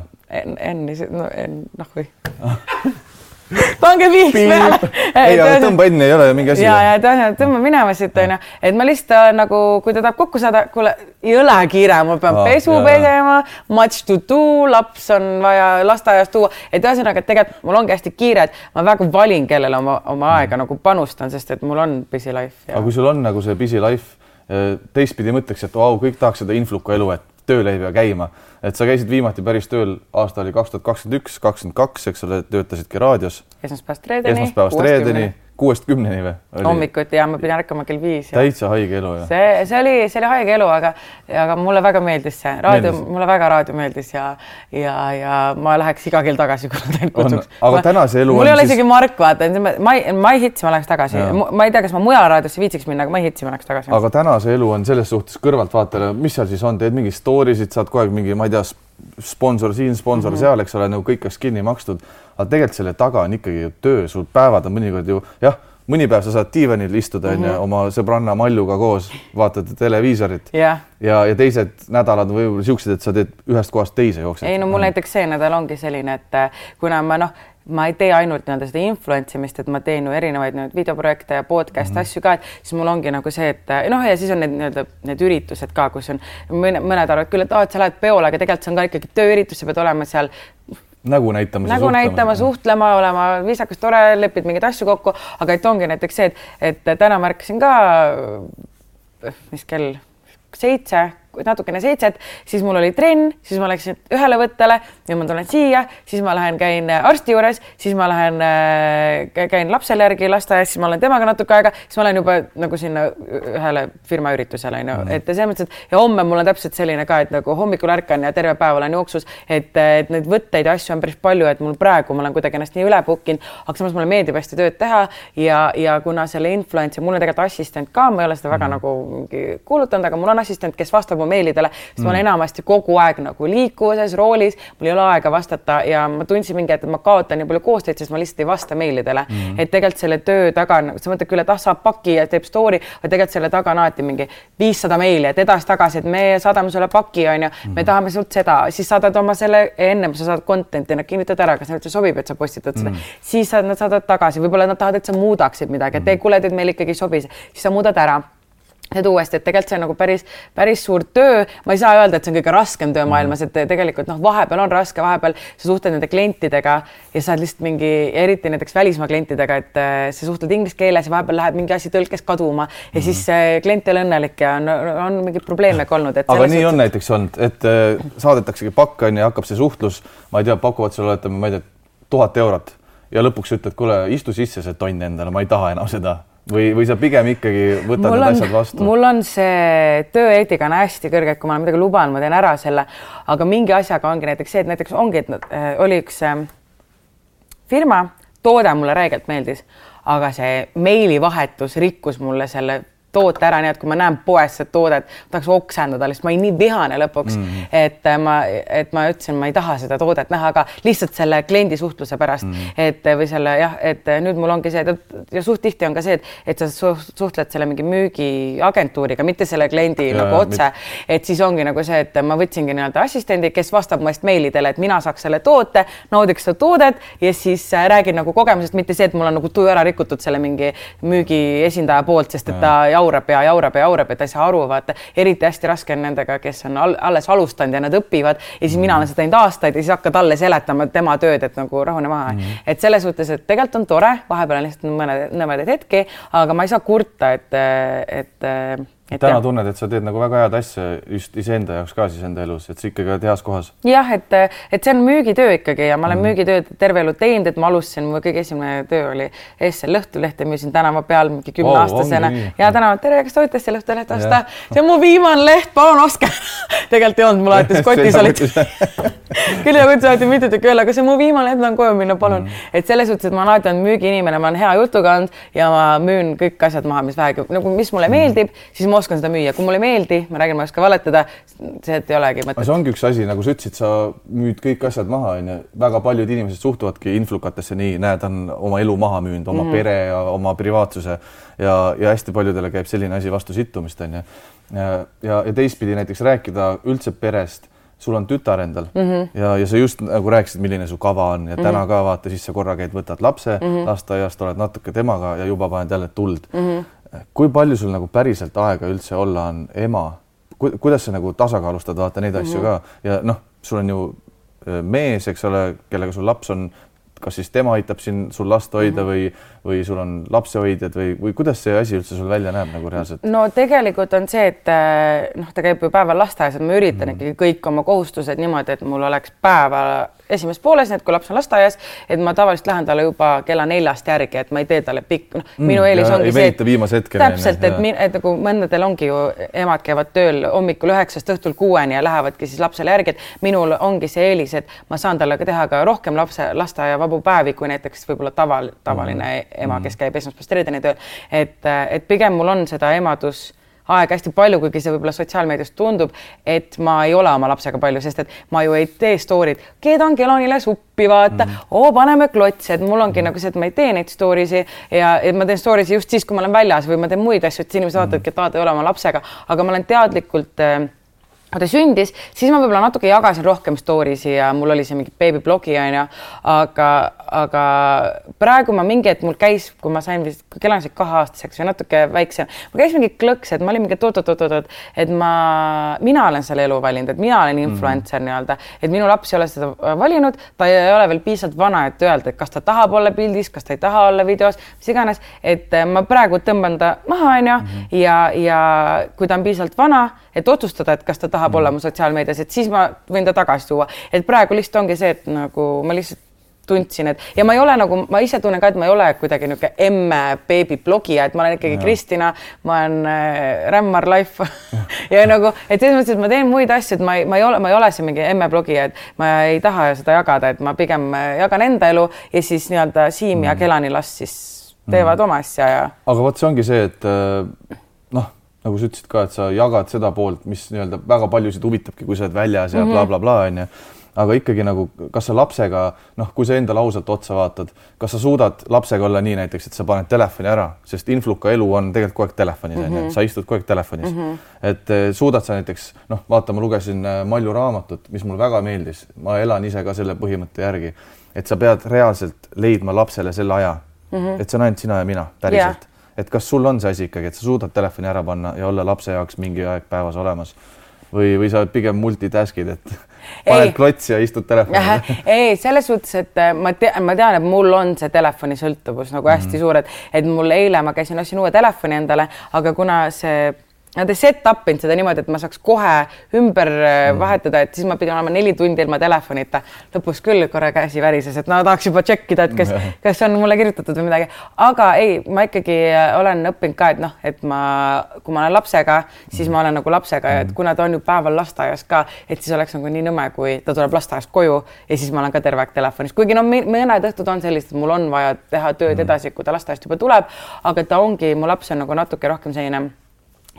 [SPEAKER 2] noh või (laughs) pange viis peale.
[SPEAKER 1] ei, aga tõmba enne ei ole mingi asi.
[SPEAKER 2] ja, ja tõenäoliselt tõmba. Minema siit onju, et ma lihtsalt äh, nagu, kui ta tahab kokku saada, kuule, jõle kiire, ma pean ah, pesu jah. pesema, much to do, laps on vaja lasteaiast tuua, et ühesõnaga, et tegelikult mul ongi hästi kiire, et ma väga valin, kellele oma, oma aega nagu panustan, sest et mul on busy life
[SPEAKER 1] aga kui sul on nagu see busy life, äh, teistpidi mõtleks, et vau, kõik tahaks seda influka elu, et tööl ei pea käima, et sa käisid viimati päris tööl, aasta oli kaks tuhat kakskümmend üks, kakskümmend kaks, eks ole, töötasidki raadios.
[SPEAKER 2] esmaspäevast reedeni.
[SPEAKER 1] esmaspäevast reedeni kuuest kümneni või?
[SPEAKER 2] hommikuti ja ma pidin ärkama kell viis.
[SPEAKER 1] täitsa haige elu
[SPEAKER 2] jah? see, see oli, see oli haige elu, aga, aga mulle väga meeldis see raadio, mulle väga raadio meeldis ja, ja, ja ma läheks iga kell tagasi, kui nad ainult kutsuks.
[SPEAKER 1] aga tänase elu.
[SPEAKER 2] mul ei ole siis... isegi Mark, vaata, ma ei, ma ei hitsi, ma läheks tagasi. ma ei tea, kas ma mujal raadiosse viitsiks minna, aga ma ei hitsi, ma läheks tagasi.
[SPEAKER 1] aga tänase elu on selles suhtes kõrvaltvaatajale, mis seal siis on, teed mingeid story sid, saad kogu aeg mingi, ma ei tea, sponsor siin, sponsor mm -hmm. seal, eks ole, nagu kõik oleks kinni makstud. aga tegelikult selle taga on ikkagi ju töö, sul päevad on mõnikord ju jah mõni päev sa saad diivanil istuda onju mm -hmm. oma sõbranna Malluga koos, vaatad televiisorit
[SPEAKER 2] yeah.
[SPEAKER 1] ja, ja teised nädalad võib-olla siuksed, et sa teed ühest kohast teise jooksed.
[SPEAKER 2] ei no mul näiteks see nädal ongi selline, et äh, kuna ma noh, ma ei tee ainult nii-öelda seda influence imist, et ma teen ju erinevaid nüüd videoprojekte ja podcast mm -hmm. asju ka, et siis mul ongi nagu see, et äh, noh, ja siis on need nii-öelda need üritused ka, kus on mõned, mõned arvavad küll, et aa, et sa lähed peole, aga tegelikult see on ka ikkagi tööüritus, sa pead olema seal
[SPEAKER 1] nägu näitama.
[SPEAKER 2] nägu näitama, suhtlema, olema viisakas, tore, lepid mingeid asju kokku, aga et ongi näiteks see, et, et täna märkasin ka, mis kell, seitse natukene seitset, siis mul oli trenn, siis ma läksin ühele võttele, nüüd ma tulen siia, siis ma lähen, käin arsti juures, siis ma lähen, äh, käin lapsele järgi lasteaias, siis ma olen temaga natuke aega, siis ma lähen juba nagu sinna ühele firma üritusele onju mm., et selles mõttes, et ja homme mul on täpselt selline ka, et nagu hommikul ärkan ja terve päev olen jooksus, et, et neid võtteid ja asju on päris palju, et mul praegu ma olen kuidagi ennast nii üle book inud, aga samas mulle meeldib hästi tööd teha ja, ja kuna selle influencer, mul on tegelikult assistent ka, ma ei ole seda väga mm. nagu kuulutanud, aga mul on assistent, kes vastab mu meilidele, siis mm. ma olen mm. enamasti kogu aeg nagu liikuvuses, roolis, mul ei ole aega vastata ja ma tundsin mingi hetk, et ma kaotan nii palju koostööd, sest ma lihtsalt ei vasta meilidele mm.. et tegelikult selle töö taga on, sa mõtled küll, et ah, saab paki ja teeb story, aga tegelikult selle taga on alati mingi viissada meili, et edasi-tagasi, et me saadame sulle paki, onju, me mm. tahame sult seda, siis saadad oma selle, ennem sa saad content'i, nad kinnitavad ära, kas neile üldse sobib, et sa postitad seda mm., siis saad, nad saadavad tagasi, võib-olla nad tahavad, et sa muudaksid midagi, et mm. kuule, et meil ikkagi ei sobi, siis sa muudad ära nüüd uuesti, et tegelikult see on nagu päris, päris suur töö, ma ei saa öelda, et see on kõige raskem töö maailmas, et tegelikult noh, vahepeal on raske, vahepeal sa suhtled nende klientidega ja sa oled lihtsalt mingi, eriti näiteks välismaa klientidega, et äh, sa suhtled inglise keeles ja vahepeal läheb mingi asi tõlkes kaduma ja siis see klient ei ole õnnelik ja on, on mingeid probleeme ka olnud.
[SPEAKER 1] aga nii on näiteks olnud, et äh, saadetaksegi pakk on ja hakkab see suhtlus, ma ei tea, pakuvad sulle, ütleme, ma ei tea, tuhat eurot ja lõpuks ütled, kuule, istu sisse see tonn endale, ma ei taha enam seda või, või sa pigem ikkagi võtad mul need on, asjad vastu?
[SPEAKER 2] mul on see tööeetika on hästi kõrge, et kui ma olen midagi lubanud, ma teen ära selle, aga mingi asjaga ongi näiteks see, et näiteks ongi, et äh, oli üks äh, firma, toode mulle räigelt meeldis, aga see meilivahetus rikkus mulle selle toote ära, nii et kui ma näen poes seda toodet, tahaks oksendada lihtsalt, ma olin nii vihane lõpuks mm, -hmm. et äh, ma, et ma ütlesin, ma ei taha seda toodet näha, aga lihtsalt selle kliendi suhtluse pärast mm, -hmm. et või selle jah, et nüüd mul ongi see ja suht tihti on ka see, et, et sa suhtled selle mingi müügiagentuuriga, mitte selle kliendi ja, nagu otse, et siis ongi nagu see, et ma võtsingi nii-öelda assistendi, kes vastab mu eest meilidele, et mina saaks selle toote, naudiks seda toodet ja siis äh, räägin nagu kogemusest, mitte see, et mul on nagu tuju ära rikutud selle mingi müügiesindaja poolt, sest et ta jaurab ja jaurab ja jaurab ja ta ei saa aru, vaata. eriti hästi raske on nendega, kes on all, alles alustanud ja nad õpivad ja siis mina olen seda teinud aastaid ja siis hakkad talle seletama tema tööd, et nagu rahune maha mm. -hmm. et selles suhtes, et tegelikult on tore, vahepeal on lihtsalt mõned nõmedaid hetki, aga ma ei saa kurta, et, et
[SPEAKER 1] et täna jah. tunned, et sa teed nagu väga head asja just iseenda jaoks ka siis enda elus, et sa ikkagi oled heas kohas.
[SPEAKER 2] jah, et, et see on müügitöö ikkagi ja ma olen mm. müügitööd terve elu teinud, et ma alustasin, mu kõige esimene töö oli ESL Õhtulehte, müüsin tänava peal mingi kümneaastasena oh, ja tänaval, tere, kas tohite ESL Õhtulehte osta? see on mu viimane leht, palun ostke (laughs) tegelikult ei olnud, mul alati (laughs) kotis olid (laughs) küljekotis alati mitu tükki ööl, aga see on mu viimane leht, ma tahan koju minna, palun mm.. et selles suhtes, et ma olen alati olnud müügiinimene, ma olen hea jutuga olnud ja ma müün kõik asjad maha, mis vähegi nagu, mis mulle mm. meeldib, siis ma oskan seda müüa, kui mulle ei meeldi, ma räägin, ma ei oska valetada, see, et ei olegi mõtet.
[SPEAKER 1] see ongi üks asi, nagu sa ütlesid, sa müüd kõik asjad maha, onju. väga paljud inimesed suhtuvadki influkatesse nii, näed, on oma elu maha müünud, oma mm -hmm. pere ja oma privaatsuse ja, ja hästi paljudele käib selline asi vastu sittumist, onju. ja, ja, ja teistpidi näiteks rääkida üldse perest sul on tütar endal mm -hmm. ja, ja sa just nagu rääkisid, milline su kava on ja mm -hmm. täna ka vaata, siis sa korra käid, võtad lapse mm -hmm. lasteaiast, oled natuke temaga ja juba paned jälle tuld mm. -hmm kui palju sul nagu päriselt aega üldse olla on ema Ku,, kuidas sa nagu tasakaalustad, vaata neid asju mm -hmm. ka ja noh, sul on ju äh, mees, eks ole, kellega sul laps on, kas siis tema aitab siin sul last hoida mm -hmm. või või sul on lapsehoidjad või, või kuidas see asi üldse sul välja näeb nagu reaalselt?
[SPEAKER 2] no tegelikult on see, et eh, noh, ta käib ju päeval lasteaias, et ma üritan mm. ikkagi kõik oma kohustused niimoodi, et mul oleks päeva esimeses pooles, nii et kui laps on lasteaias, et ma tavaliselt lähen talle juba kella neljast järgi, et ma ei tee talle pikk, noh mm,, minu eelis ongi see, et
[SPEAKER 1] hetkeni.
[SPEAKER 2] täpselt, et, et nagu mõndadel ongi ju emad käivad tööl hommikul üheksast õhtul kuueni ja lähevadki siis lapsele järgi, et minul ongi see eelis, et ma saan talle ka teha ka rohkem lapse lasteaia vabu päevi, kui näiteks võib-olla taval, tavaline mm ema, kes käib esmaspäevast reedeni tööl. et, et pigem mul on seda emadus aega hästi palju, kuigi see võib-olla sotsiaalmeedias tundub, et ma ei ole oma lapsega palju, sest et ma ju ei tee story'd, keedan Kelonile suppi, vaata mm, -hmm. oo, paneme klotse, et mul ongi mm -hmm. nagu see, et ma ei tee neid story si ja et ma teen story si just siis, kui ma olen väljas või ma teen muid asju, et inimesed vaatavadki, et aa, ta ei ole oma lapsega, aga ma olen teadlikult äh, ta sündis, siis ma võib-olla natuke jagasin rohkem story si ja mul oli see mingi beebiblogi onju, aga, aga praegu ma mingi hetk mul käis, kui ma sain vist, kui elasin kaheaastaseks või natuke väiksem, mul käis mingi klõks, et ma olin mingi oot-oot-oot-oot, et ma, mina olen selle elu valinud, et mina olen influencer mm -hmm. nii-öelda, et minu laps ei ole seda valinud, ta ei ole veel piisavalt vana, et öelda, et kas ta tahab olla pildis, kas ta ei taha olla videos, mis iganes, et ma praegu tõmban ta maha, onju, mhm. ja, ja kui ta on piisavalt vana, et otsustada, et kas ta tahab mm. olla mu sotsiaalmeedias, et siis ma võin ta tagasi tuua, et praegu lihtsalt ongi see, et nagu ma lihtsalt tundsin, et ja ma ei ole nagu, ma ise tunnen ka, et ma ei ole kuidagi niisugune emme beebiblogija, et ma olen ikkagi ja. Kristina, ma olen äh, Rämmar Life (laughs) ja nagu, et selles mõttes, et ma teen muid asju, et ma ei, ma ei ole, ma ei ole see mingi emme blogija, et ma ei taha seda jagada, et ma pigem äh, jagan enda elu ja siis nii-öelda Siim mm. ja Kelani last siis teevad mm. oma asja ja.
[SPEAKER 1] aga vot see ongi see, et äh, nagu sa ütlesid ka, et sa jagad seda poolt, mis nii-öelda väga paljusid huvitabki, kui sa oled väljas ja blablabla mm -hmm. onju bla, bla, aga ikkagi nagu, kas sa lapsega, noh, kui sa endale ausalt otsa vaatad, kas sa suudad lapsega olla nii näiteks, et sa paned telefoni ära, sest influka elu on tegelikult kogu aeg telefonis onju mm -hmm., sa istud kogu aeg telefonis mm. -hmm. et eh, suudad sa näiteks, noh, vaata, ma lugesin eh, Malju raamatut, mis mulle väga meeldis, ma elan ise ka selle põhimõtte järgi, et sa pead reaalselt leidma lapsele selle aja mm, -hmm. et see on ainult sina ja mina, päriselt yeah et kas sul on see asi ikkagi, et sa suudad telefoni ära panna ja olla lapse jaoks mingi aeg päevas olemas? Või, või sa oled pigem multitask'id, et paned klotsi ja istud telefoni
[SPEAKER 2] ei, selles suhtes, et äh, ma tean, ma tean, et mul on see telefonisõltuvus nagu hästi mm -hmm. suur, et, et mul eile ma käisin, ostsin uue telefoni endale, aga kuna see Nad ei set up inud seda niimoodi, et ma saaks kohe ümber äh, mm. vahetada, et siis ma pidin olema neli tundi ilma telefonita. lõpuks küll korra käsi värises, et no tahaks juba check ida, et kas, (laughs) kas on mulle kirjutatud või midagi. aga ei, ma ikkagi äh, olen õppinud ka, et noh, et ma, kui ma olen lapsega, siis ma olen nagu lapsega ja et mm. kuna ta on ju päeval lasteaias ka, et siis oleks nagu nii nõme, kui ta tuleb lasteaiast koju ja siis ma olen ka terve aeg telefonis, kuigi no mõned õhtud on sellised, et mul on vaja teha tööd mm. edasi, kui ta lasteaiast juba tuleb, aga ta ongi, mu laps on nagu natuke rohkem selline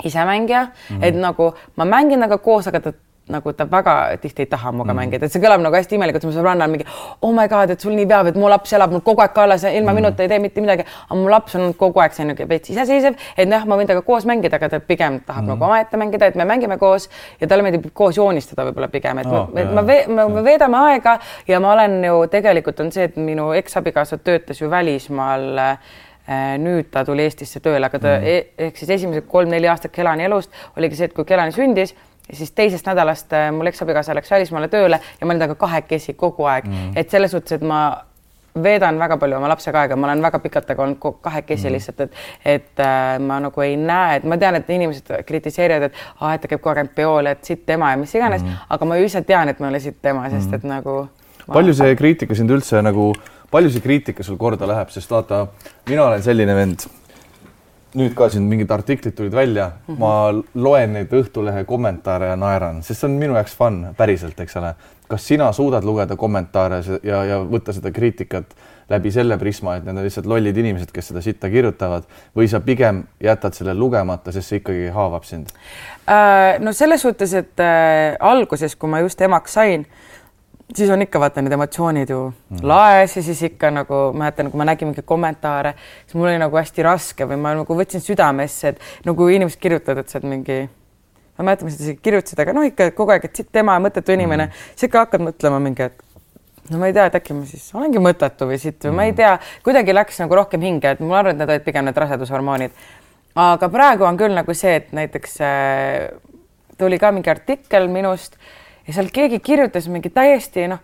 [SPEAKER 2] isemängija mm, -hmm. et nagu ma mängin temaga koos, aga ta nagu ta väga tihti ei taha minuga mm. mängida, et see kõlab nagu hästi imelikult, mu sõbranna on mingi oh my god, et sul nii peab, et mu laps elab mul kogu aeg kaelas ja ilma mm. minuta ei tee mitte midagi. aga mu laps on kogu aeg selline veits iseseisev, et noh, ma võin temaga koos mängida, aga ta pigem tahab mm. nagu omaette mängida, et me mängime koos ja talle meeldib koos joonistada võib-olla pigem, et oh, me, et ma, me, me veedame aega ja ma olen ju tegelikult on see, et minu eksabikaasa töötas ju välismaal äh, nüüd ta tuli Eestisse tööle, aga ta mm. ehk siis esimesed kolm-neli aastat Kelani elust oligi see, et kui Kelani sündis siis teisest nädalast äh, mul eksabikaasa läks välismaale tööle ja ma olin temaga kahekesi kogu aeg mm., et selles suhtes, et ma veedan väga palju oma lapsega aega, ma olen väga pikalt temaga olnud kahekesi mm. lihtsalt, et, et äh, ma nagu ei näe, et ma tean, et inimesed kritiseerivad, et aa, et ta käib kogu aeg peol, et sitt ema ja mis iganes mm., aga ma ise tean, et ma ei ole sitt ema, sest mm. et nagu
[SPEAKER 1] palju see kriitika sind üldse nagu, palju see kriitika sul korda läheb, sest vaata, mina olen selline vend nüüd ka siin mingid artiklid tulid välja mm, -hmm. ma loen neid Õhtulehe kommentaare ja naeran, sest see on minu jaoks fun, päriselt, eks ole. kas sina suudad lugeda kommentaare ja, ja võtta seda kriitikat läbi selle prisma, et need on lihtsalt lollid inimesed, kes seda sitta kirjutavad või sa pigem jätad selle lugemata, sest see ikkagi haavab sind
[SPEAKER 2] äh,? no selles suhtes, et äh, alguses, kui ma just emaks sain siis on ikka vaata need emotsioonid ju mm. laes ja siis ikka nagu mäletan, kui ma nägin mingeid kommentaare, siis mul oli nagu hästi raske või ma nagu võtsin südamesse, et nagu inimesed kirjutavad, et sa oled mingi, ma mäletan, mis nad isegi kirjutasid, aga noh, ikka kogu aeg, et siit tema mõttetu inimene mm., siis ikka hakkad mõtlema mingi, et no ma ei tea, et äkki ma siis olengi mõttetu või siit või mm. ma ei mm. tea, kuidagi läks nagu rohkem hinge, et ma arvan, et need olid pigem need rasedushormoonid. aga praegu on küll nagu see, et näiteks äh, tuli ka mingi artikkel minust ja seal keegi kirjutas mingi täiesti noh,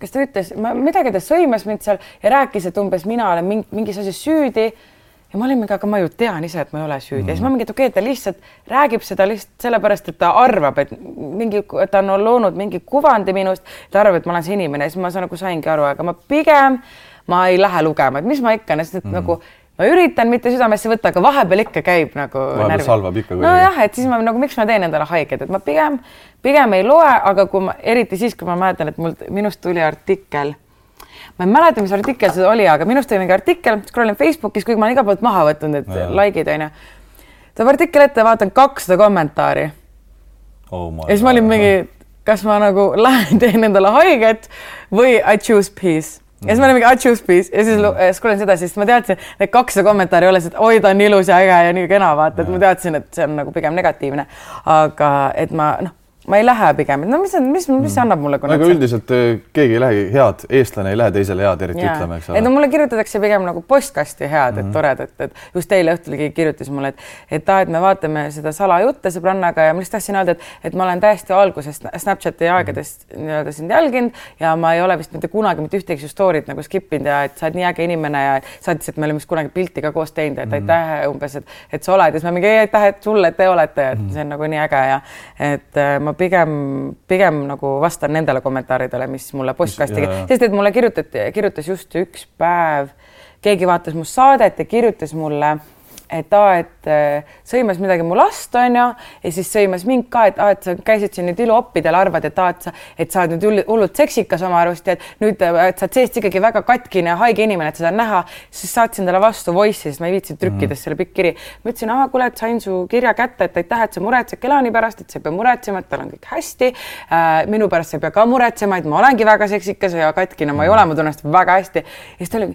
[SPEAKER 2] kas ta ütles, midagi ta sõimas mind seal ja rääkis, et umbes mina olen mingi, mingis asjas süüdi. ja ma olin mingi, aga ma ju tean ise, et ma ei ole süüdi mm. ja siis ma mingi, et okei okay,, ta lihtsalt räägib seda lihtsalt sellepärast, et ta arvab, et mingi, ta on loonud mingi kuvandi minust, ta arvab, et ma olen see inimene siis ma saan, nagu saingi aru, aga ma pigem ma ei lähe lugema, et mis ma ikka, sest et mm. nagu ma üritan mitte südamesse võtta, aga vahepeal ikka käib nagu.
[SPEAKER 1] vahepeal salvab ikka.
[SPEAKER 2] nojah, et siis ma nagu, miks ma teen endale haiget, et ma pigem, pigem ei loe, aga kui ma, eriti siis, kui ma mäletan, et mul, minust tuli artikkel. ma ei mäleta, mis artikkel see oli, aga minust tuli mingi artikkel, scroll in Facebookis, kuigi ma olen igalt poolt maha võtnud, et no. like'id onju. tuleb artikkel ette, vaatan kakssada kommentaari
[SPEAKER 1] oh.
[SPEAKER 2] ja siis ma olin mingi, kas ma nagu (laughs) lähen teen endale haiget või I choose peace ja siis me olime I choose peace ja siis mm. scroll in seda, siis ma teadsin, need kakssada kommentaari olles, et oi, ta on ilus ja äge ja nii kena, vaata, et ma teadsin, et see on nagu pigem negatiivne. aga et ma noh ma ei lähe pigem, et no mis, mis, mis see annab mulle.
[SPEAKER 1] aga üldiselt eh, keegi ei lähegi head, eestlane ei lähe teisele head eriti yeah. ütlema, eks ole.
[SPEAKER 2] et no mulle kirjutatakse pigem nagu postkasti head, et mm -hmm. toredad, et just eile õhtul keegi kirjutas mulle, et, et aa, et me vaatame seda salajutte sõbrannaga ja ma lihtsalt tahtsin öelda, et, et ma olen täiesti algusest Snapchati aegadest mm -hmm. nii-öelda sind jälginud ja ma ei ole vist mitte kunagi mitte ühtegi su story't nagu skip inud ja et sa oled nii äge inimene ja saatis, et me oleme vist kunagi pilti ka koos teinud, et mm -hmm. aitäh umbes, et, et sa oled ja siis ma mingi aitäh, et sulle, et te olete, et mm -hmm. see on nagu nii äge ja et äh, ma pigem, pigem nagu vastan nendele kommentaaridele, mis mulle postkasti, sest et mulle kirjutati, kirjutas just üks päev, keegi vaatas mu saadet ja kirjutas mulle et aa, et äh, sõimas midagi mu last onju ja siis sõimas mind ka, et aa, et sa käisid siin nüüd iluoppidel, arvad, et aa, et sa, et sa oled nüüd hullult seksikas oma arust ja et nüüd, äh, et sa oled seest ikkagi väga katkine ja haige inimene, et seda on näha. siis saatsin talle vastu voice'i, sest ma ei viitsinud trükkida mm. selle pikk kiri. ma ütlesin, aa, kuule, et sain su kirja kätte, et aitäh, et sa muretsed Kelani pärast, et sa ei pea muretsema, et tal on kõik hästi äh,. minu pärast sa ei pea ka muretsema, et ma olengi väga seksikas ja katkine, ma ei ole, ma tunnen ennast väga hästi. ja siis ta oli,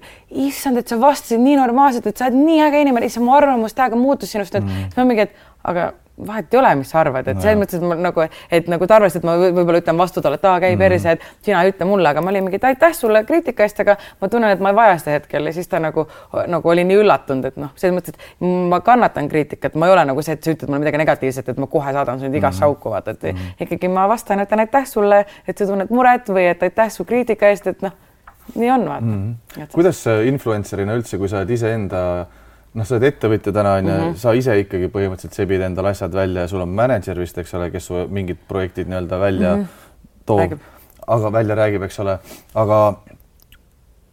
[SPEAKER 2] issand, et sa vastasid nii normaalselt, et sa oled nii äge inimene, issand, mu arvamus täiega muutus sinust, et mm. siis ma mingi, et aga vahet ei ole, mis sa arvad, et no, selles mõttes, et ma nagu, et nagu ta arvas, et ma võib-olla ütlen vastu talle, et aa, käi mm. perse, et sina ütle mulle, aga ma olin mingi, aitäh sulle kriitika eest, aga ma tunnen, et ma ei vaja seda hetkel ja siis ta nagu, nagu oli nii üllatunud, et noh, selles mõttes, et ma kannatan kriitikat, ma ei ole nagu see, et sa ütled mulle midagi negatiivset, et ma kohe saadan sind igasse mm. auku, vaata, et mm. ikkagi ma vastan, ütlen aitäh sulle, et sa tunned muret või et aitäh su kriitika eest, et noh, nii on, vaata mm..
[SPEAKER 1] kuidas influencer'ina üldse, kui sa oled iseenda noh, sa oled ettevõtja täna on ju mm -hmm., sa ise ikkagi põhimõtteliselt sebid endale asjad välja ja sul on mänedžer vist, eks ole, kes su mingid projektid nii-öelda välja mm -hmm. toob, aga välja räägib, eks ole, aga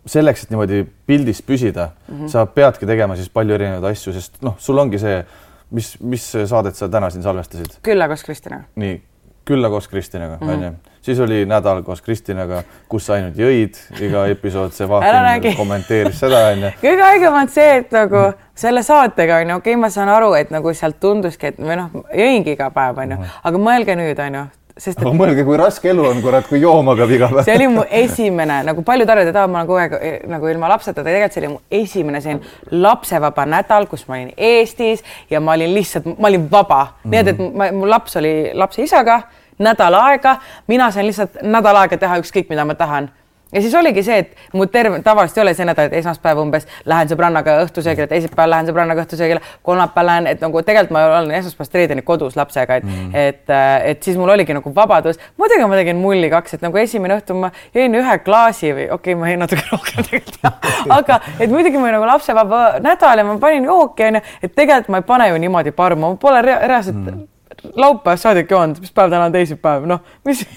[SPEAKER 1] selleks, et niimoodi pildis püsida mm, -hmm. sa peadki tegema siis palju erinevaid asju, sest noh, sul ongi see, mis, mis saadet sa täna siin salvestasid?
[SPEAKER 2] külla koos Kristjanaga.
[SPEAKER 1] nii, külla koos Kristjanaga mm, onju -hmm siis oli nädal koos Kristinaga, kus sa ainult jõid, iga episood, see vaatamine kommenteeris seda onju. (laughs)
[SPEAKER 2] kõige haigem on see, et nagu selle saatega onju, okei okay,, ma saan aru, et nagu sealt tunduski, et või noh, jõingi iga päev onju, aga mõelge nüüd onju, sest
[SPEAKER 1] aga
[SPEAKER 2] et
[SPEAKER 1] mõelge, kui raske elu on, kurat, kui jooma peab iga päev.
[SPEAKER 2] see oli mu esimene, nagu paljud arvavad, et ma olen kogu aeg eh, nagu ilma lapseta, aga tegelikult see oli mu esimene selline lapsevaba nädal, kus ma olin Eestis ja ma olin lihtsalt, ma olin vaba mm, -hmm. nii et, et ma, mu laps oli lapse isaga nädal aega, mina sain lihtsalt nädal aega teha ükskõik, mida ma tahan ja siis oligi see, et mu terve, tavaliselt ei ole see nädal, et esmaspäev umbes lähen sõbrannaga õhtusöögile, teisipäeval lähen sõbrannaga õhtusöögile, kolmapäeval lähen, et nagu tegelikult ma olen esmaspäevast reedeni kodus lapsega, et mm., et, et siis mul oligi nagu vabadus. muidugi ma tegin mulli kaks, et nagu esimene õhtu ma jõin ühe klaasi või okei okay,, ma jõin natuke rohkem tegelikult, aga et muidugi mul nagu lapsevaba nädal ja ma panin jooki onju, et tegelikult ma ei pane ju niimoodi parmu, ma pole rea reaalselt mm. Laupäevast saadik joonud, mis päev täna on teisipäev, noh, mis (laughs)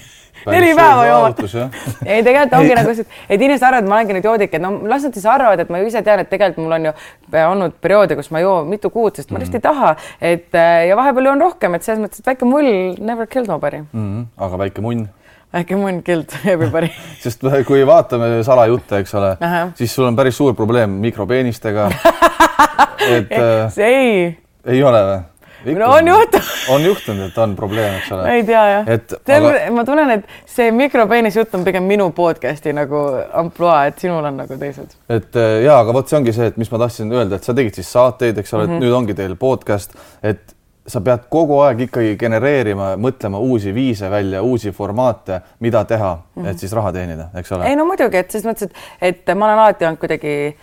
[SPEAKER 2] neli päeva joomata. ei, tegelikult ongi (laughs) nagu see, et inimesed arvavad, et ma olengi nüüd joodik, et no las nad siis arvavad, et ma ju ise tean, et tegelikult mul on ju olnud perioode, kus ma ei joo mitu kuud, sest ma lihtsalt ei taha, et äh, ja vahepeal joon rohkem, et selles mõttes, et väike mull never killed nobody.
[SPEAKER 1] mm. -hmm. aga väike munn,
[SPEAKER 2] väike munn killed (laughs) everybody.
[SPEAKER 1] sest kui vaatame salajutte, eks ole siis sul on päris suur probleem mikropeenistega. et äh,
[SPEAKER 2] see ei,
[SPEAKER 1] ei ole või?
[SPEAKER 2] No on juhtunud,
[SPEAKER 1] on juhtunud, et on probleem, eks ole.
[SPEAKER 2] ei tea jah.
[SPEAKER 1] et aga
[SPEAKER 2] ma tunnen, et see mikropeenis jutt on pigem minu podcast'i nagu ampluaa, et sinul on nagu teised.
[SPEAKER 1] et äh, ja, aga vot see ongi see, et mis ma tahtsin öelda, et sa tegid siis saateid, eks ole mm,
[SPEAKER 2] Mhm.
[SPEAKER 1] -hmm. nüüd ongi teil podcast, et sa pead kogu aeg ikkagi genereerima, mõtlema uusi viise välja, uusi formaate, mida teha mm, -hmm. et siis raha teenida, eks ole
[SPEAKER 2] Mhm. ei. no muidugi, et selles mõttes, et, et ma olen alati olnud kuidagi,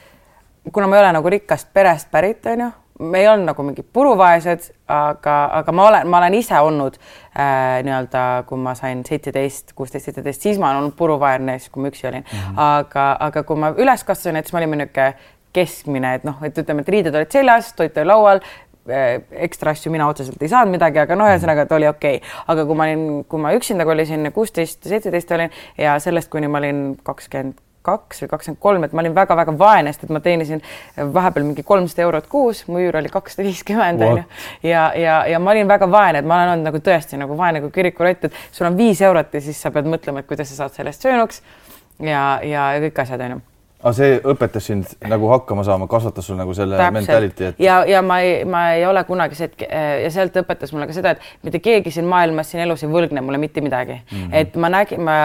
[SPEAKER 2] kuna ma ei ole nagu rikkast perest pärit, onju, me ei olnud nagu mingid puruvaesed, aga, aga ma olen, ma olen ise olnud äh, nii-öelda, kui ma sain seitseteist, kuusteist, seitseteist, siis ma olen olnud puruvaene, siis kui ma üksi olin mm. -hmm. aga, aga kui ma üles kasvasin, et siis me olime niisugune keskmine, et noh, et ütleme, et riided olid seljas, toit oli laual eh, ekstra asju mina otseselt ei saanud midagi, aga noh, ühesõnaga, et oli okei okay.. aga kui ma olin, kui ma üksinda kolisin, kuusteist, seitseteist olin ja sellest, kuni ma olin kakskümmend kaks või kakskümmend kolm, et ma olin väga-väga vaene, sest et ma teenisin vahepeal mingi kolmsada eurot kuus, mu üür oli kakssada viiskümmend onju. ja, ja, ja ma olin väga vaene, et ma olen olnud nagu tõesti nagu vaene kui kirikurott, et sul on viis eurot ja siis sa pead mõtlema, et kuidas sa saad sellest söönuks ja, ja kõik asjad onju
[SPEAKER 1] aga see õpetas sind nagu hakkama saama, kasvatas sul nagu selle mentality, et
[SPEAKER 2] ja, ja ma ei, ma ei ole kunagi see, et ja sealt õpetas mulle ka seda, et mitte keegi siin maailmas siin elus ei võlgne mulle mitte midagi mm. -hmm. et ma nägin, ma,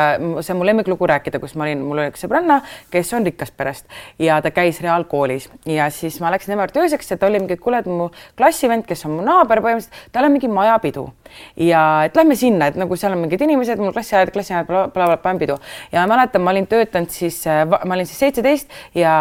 [SPEAKER 2] see on mu lemmiklugu rääkida, kus ma olin, mul oli üks sõbranna, kes on rikkast perest ja ta käis reaalkoolis ja siis ma läksin tema juurde ööseks ja ta oli mingi, kuule, et mu klassivend, kes on mu naaber põhimõtteliselt, tal on mingi majapidu ja et lähme sinna, et nagu seal on mingid inimesed, mul klassiajad, klassiajad, blablabla, pidu ja ma mäletan, ma olin töötanud siis, ma olin siis seitseteist ja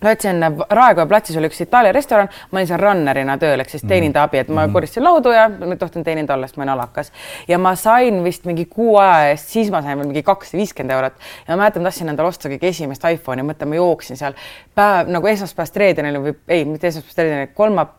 [SPEAKER 2] töötasin Raekoja platsis oli üks Itaalia restoran, ma olin seal runner'ina tööl ehk siis teenindaja abi, et ma koristasin laudu ja ma tohtin teeninda olla, sest ma olin alakas ja ma sain vist mingi kuu aja eest, siis ma sain veel mingi kakssada viiskümmend eurot ja ma mäletan, tahtsin endale osta kõige esimest iPhone'i, mõtlen, ma jooksin seal päev nagu esmaspäevast reedeni või ei, mitte esmaspäevast reedeni,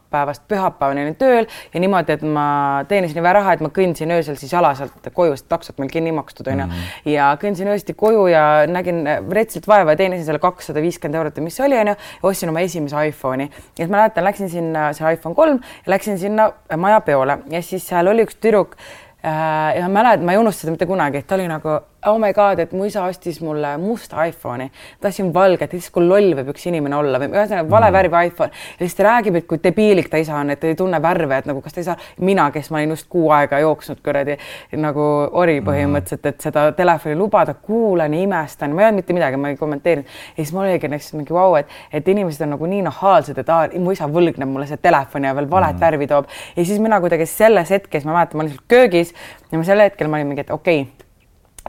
[SPEAKER 2] kolmapäevast pühapäevani olin tööl ja niimoodi, et ma teenisin nii vähe raha, et ma kõndsin öösel siis jala sealt koju, sest taksot meil kinni makstud onju. Ja kõndsin öösiti koju ja nägin retsilt vaeva ja teenisin selle kakssada viiskümmend eurot või mis see oli onju ja ostsin oma esimese iPhone'i. Ja siis ma mäletan, läksin sinna, see iPhone kolm ja läksin sinna majapeole ja siis seal oli üks tüdruk äh, ja ma mäletan, ma ei unusta seda mitte kunagi, et ta oli nagu oh my god, et mu isa ostis mulle musta iPhone'i, tahtsin valget, siis kui loll võib üks inimene olla või ühesõnaga vale värvi iPhone. Ja siis ta räägib, et kui debiilik ta isa on, et ta ei tunne värve, et nagu kas ta ei saa, mina, kes ma olin just kuu aega jooksnud kuradi nagu ori põhimõtteliselt, et seda telefoni lubada, kuulan ja imestan, ma ei öelnud mitte midagi, ma ei kommenteerinud. Ja siis mul oligi näiteks mingi vau, et, et inimesed on nagu nii nahaalsed, et aa, mu isa võlgneb mulle seda telefoni ja veel valet mm. värvi toob. Ja siis mina kuidagi selles hetkes, ma mäletan, ma olin seal köögis ja ma sel hetkel ma olin mingi, et okei okay,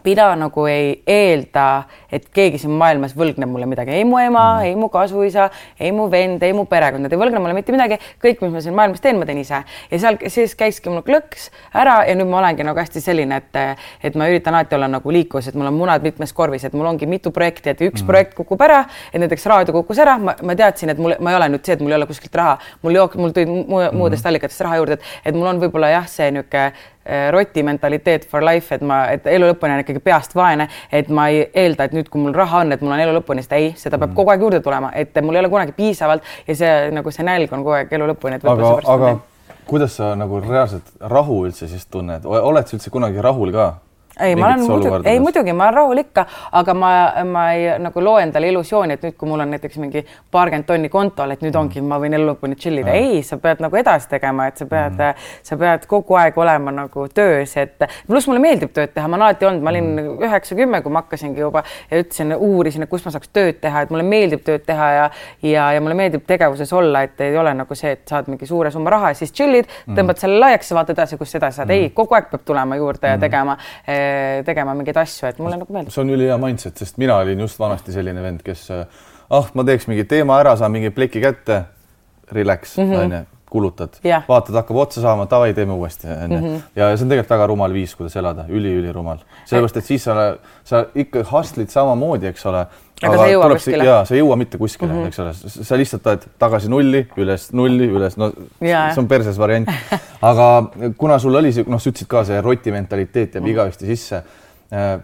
[SPEAKER 2] mina nagu ei eelda, et keegi siin maailmas võlgneb mulle midagi, ei mu ema mm., ei mu kasuisa, ei mu vend, ei mu perekond, nad ei võlgne mulle mitte midagi, kõik, mis ma siin maailmas teen, ma teen ise. Ja seal siis käiski mul klõks ära ja nüüd ma olengi nagu hästi selline, et, et ma üritan alati olla nagu liiklus, et mul on munad mitmes korvis, et mul ongi mitu projekti, et üks mm. projekt kukub ära, et näiteks raadio kukkus ära, ma, ma teadsin, et mul, ma ei ole nüüd see, et mul ei ole kuskilt raha, mul jook-, mul tuli mu, muudest allikatest raha juurde, et, et mul on võib-olla jah, see niisugune roti mentaliteet for life, et ma, et elu lõpuni on ikkagi peast vaene, et ma ei eelda, et nüüd, kui mul raha on, et mul on elu lõpuni, sest ei, seda peab kogu aeg juurde tulema, et mul ei ole kunagi piisavalt ja see nagu see nälg on kogu aeg elu lõpuni, et
[SPEAKER 1] aga, aga kuidas sa nagu reaalselt rahu üldse siis tunned, oled sa üldse kunagi rahul ka?
[SPEAKER 2] Ei, ma olen muidugi, ei muidugi, ma olen rahul ikka, aga ma, ma ei nagu loo endale illusiooni, et nüüd, kui mul on näiteks mingi paarkümmend tonni kontol, et nüüd mm. ongi, ma võin elu lõpuni chill ida. ei, sa pead nagu edasi tegema, et sa pead mm., sa pead kogu aeg olema nagu töös, et pluss mulle meeldib tööd teha, ma olen alati olnud, ma olin mm. üheksa-kümme, kui ma hakkasingi juba ja ütlesin, uurisin, et kus ma saaks tööd teha, et mulle meeldib tööd teha ja ja, ja mulle meeldib tegevuses olla, et ei ole nagu see, et saad mingi suure summa raha ja siis chill'id mm., tõmbad selle laiaks ja vaatad edasi, kus edasi saad mm.. ei, kogu aeg peab tulema juurde mm. ja tegema eh, tegema mingeid asju, et mulle nagu meeldib.
[SPEAKER 1] see on ülihea mindset, sest mina olin just vanasti selline vend, kes ah, ma teeks mingi teema ära, saan mingi pleki kätte, relax, mhm. onju, kulutad yeah., vaatad, hakkab otsa saama, davai, teeme uuesti, onju. Mhm. ja see on tegelikult väga rumal viis, kuidas elada üli,, üliülirumal, sellepärast et siis sa, sa ikka hustled samamoodi, eks ole
[SPEAKER 2] aga sa ei jõua kuskile.
[SPEAKER 1] jaa, sa ei jõua mitte kuskile mm, -hmm. eks ole, sa lihtsalt oled tagasi nulli, üles nulli, üles, no yeah. see on perses variant. (laughs) aga kuna sul oli see, noh, sa ütlesid ka see roti mentaliteet jääb mm -hmm. igavesti sisse. Äh,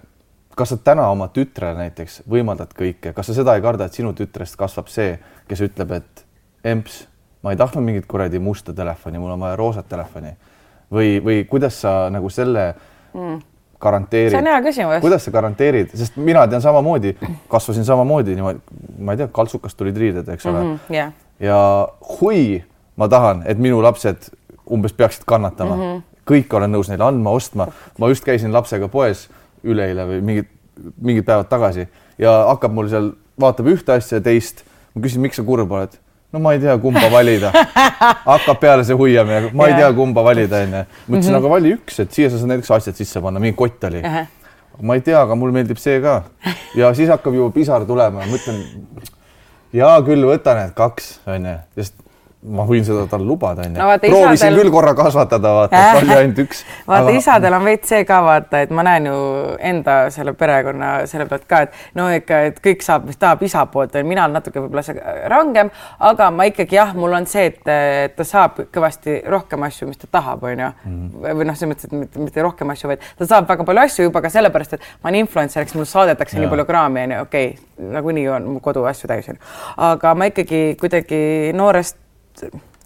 [SPEAKER 1] kas sa täna oma tütrele näiteks võimaldad kõike, kas sa seda ei karda, et sinu tütrest kasvab see, kes ütleb, et emps, ma ei tahtnud mingit kuradi musta telefoni, mul on vaja roosat telefoni või, või kuidas sa nagu selle mm garanteerid?
[SPEAKER 2] see on hea küsimus.
[SPEAKER 1] kuidas sa garanteerid, sest mina tean samamoodi, kasvasin samamoodi niimoodi, ma ei tea, kaltsukast tulid riided, eks ole mm.
[SPEAKER 2] -hmm, yeah.
[SPEAKER 1] ja hui ma tahan, et minu lapsed umbes peaksid kannatama mm. -hmm. kõike olen nõus neile andma, ostma. ma just käisin lapsega poes üleeile või mingid, mingid päevad tagasi ja hakkab mul seal, vaatab ühte asja ja teist. ma küsin, miks sa kurb oled no ma ei tea, kumba valida. (laughs) hakkab peale see huiamine, ma ei tea, kumba valida onju. ma ütlesin -hmm. aga vali üks, et siia sa saad näiteks asjad sisse panna, mingi kott oli ma ei tea, aga mulle meeldib see ka. ja siis hakkab juba pisar tulema, mõtlen. hea küll, võta need kaks onju, sest ma võin seda talle lubada, onju proovisin isadel... küll korra kasvatada, vaata, et oli ainult üks. (laughs)
[SPEAKER 2] vaata aga..., isadel on veits see ka vaata, et ma näen ju enda selle perekonna selle pealt ka, et no ikka, et kõik saab, mis tahab isa poolt, mina olen natuke võib-olla rangem, aga ma ikkagi jah, mul on see, et ta saab kõvasti rohkem asju, mis ta tahab, onju. Mhm. või noh, selles mõttes, et mitte, mitte rohkem asju, vaid ta saab väga palju asju juba ka sellepärast, et ma olen influencer, eks mulle saadetakse ja. nii palju kraami, onju, okei okay,, nagunii on mu kodu asju täis, onju. aga ma ikkagi kuidagi noorest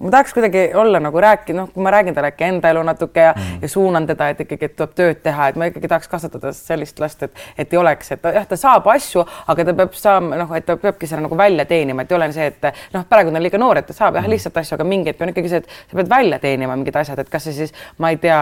[SPEAKER 2] ma tahaks kuidagi olla nagu rääkida, noh, kui ma räägin talle äkki enda elu natuke ja mm., ja suunan teda, et ikkagi, et tuleb tööd teha, et ma ikkagi tahaks kasvatada sellist last, et, et ei oleks, et jah, ta saab asju, aga ta peab saama noh, et ta peabki selle nagu välja teenima, et ei ole see, et noh, praegu ta on liiga noor, et ta saab jah, mm. lihtsalt asju, aga mingi hetk on ikkagi see, et sa pead välja teenima mingid asjad, et kas see siis, ma ei tea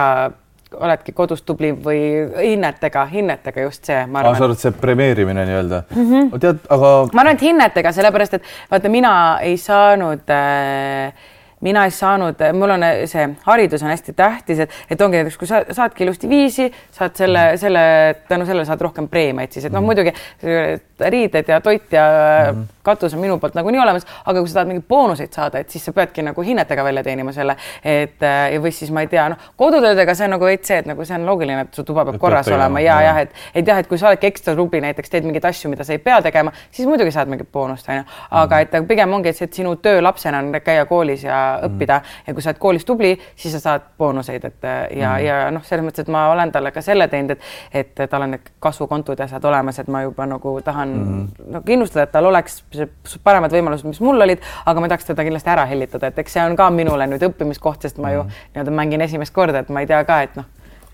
[SPEAKER 2] oledki kodus tubli või hinnetega, hinnetega just see,
[SPEAKER 1] ma arvan. sa arvad, see premeerimine nii-öelda mm? -hmm. tead, aga.
[SPEAKER 2] ma arvan, et hinnetega, sellepärast et vaata, mina ei saanud äh, mina ei saanud, mul on see haridus on hästi tähtis, et, et ongi näiteks, kui sa saadki ilusti viisi, saad selle, mhm. selle, tänu sellele saad rohkem preemiaid siis, et noh, mhm. muidugi riided ja toit ja mm -hmm. katus on minu poolt nagunii olemas, aga kui sa tahad mingeid boonuseid saada, et siis sa peadki nagu hinnetega välja teenima selle, et või siis ma ei tea, noh, kodutöödega see on nagu veits see, et nagu see on loogiline, et su tuba peab et korras olema ja, jah, et, et jah, et kui sa oledki ekstra tubli, näiteks teed mingeid asju, mida sa ei pea tegema, siis muidugi saad mingit boonust, onju. aga -hmm. et pigem ongi see, et sinu töö lapsena on käia koolis ja. Õppida. Ja kui sa oled koolis tubli, siis sa saad boonuseid, et ja mm, ja noh, selles mõttes, et ma olen talle ka selle teinud, et, et tal on need kasvukontod ja asjad olemas, et ma juba nagu tahan mm. no kindlustada, et tal oleks paremad võimalused, mis mul olid, aga ma tahaks teda kindlasti ära hellitada, et eks see on ka minule nüüd õppimiskoht, sest ma ju mm. nii-öelda mängin esimest korda, et ma ei tea ka, et noh.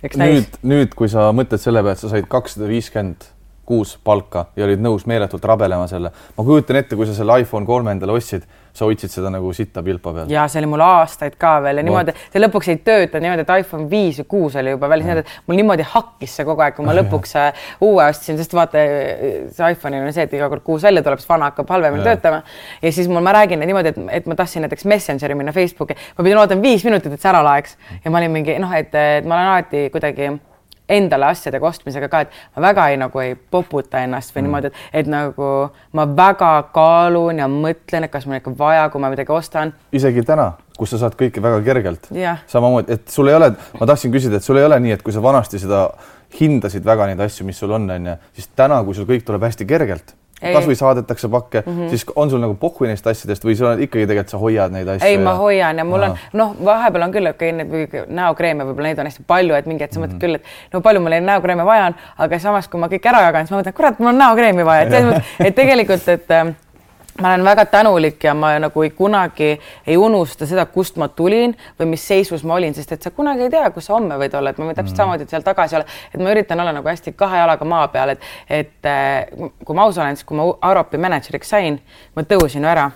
[SPEAKER 1] nüüd, nüüd, kui sa mõtled selle peale, et sa said kakssada viiskümmend kuus palka ja olid nõus meeletult rabelema selle, ma kujutan ette, kui sa selle iPhone kolme endale ostsid sa hoidsid seda nagu sitta pilpa peal.
[SPEAKER 2] ja see oli mul aastaid ka veel ja niimoodi, see lõpuks ei tööta niimoodi, et iPhone viis või kuus oli juba väljas, niimoodi, et mul niimoodi hakkis see kogu aeg, kui ma lõpuks äh, uue ostsin, sest vaata, see iPhone'il on see, et iga kord kuus välja tuleb, siis vana hakkab halvemini töötama. ja siis mul, ma räägin niimoodi, et, et ma tahtsin näiteks Messengeri minna Facebooki, ma pidin ootama viis minutit, et see ära laeks. Ja ma olin mingi noh, et, et ma olen alati kuidagi endale asjadega ostmisega ka, et ma väga ei nagu ei poputa ennast või mm. niimoodi, et, et nagu ma väga kaalun ja mõtlen, et kas mul ikka vaja, kui ma midagi ostan.
[SPEAKER 1] isegi täna, kus sa saad kõike väga kergelt yeah.. samamoodi, et sul ei ole, ma tahtsin küsida, et sul ei ole nii, et kui sa vanasti seda hindasid väga neid asju, mis sul on, on ju, siis täna, kui sul kõik tuleb hästi kergelt kasvõi saadetakse pakke mm, -hmm. siis on sul nagu pohhu neist asjadest või sa ikkagi tegelikult sa hoiad neid asju?
[SPEAKER 2] ei ja..., ma hoian ja mul Aha. on noh, vahepeal on küll okei okay,, neid näokreeme võib-olla neid on hästi palju, et mingi hetk sa mõtled mm -hmm. küll, et no palju mul neid näokreeme vaja on, aga samas, kui ma kõik ära jagan, siis ma mõtlen, kurat, mul on näokreemi vaja, et selles mõttes, et tegelikult, et ma olen väga tänulik ja ma nagu ei, kunagi ei unusta seda, kust ma tulin või mis seisus ma olin, sest et sa kunagi ei tea, kus sa homme võid olla, et ma võin täpselt mm. samamoodi seal tagasi olla, et ma üritan olla nagu hästi kahe jalaga maa peal, et, et äh, kui ma aus olen, siis kui ma Aropi mänedžeriks sain, ma tõusin ära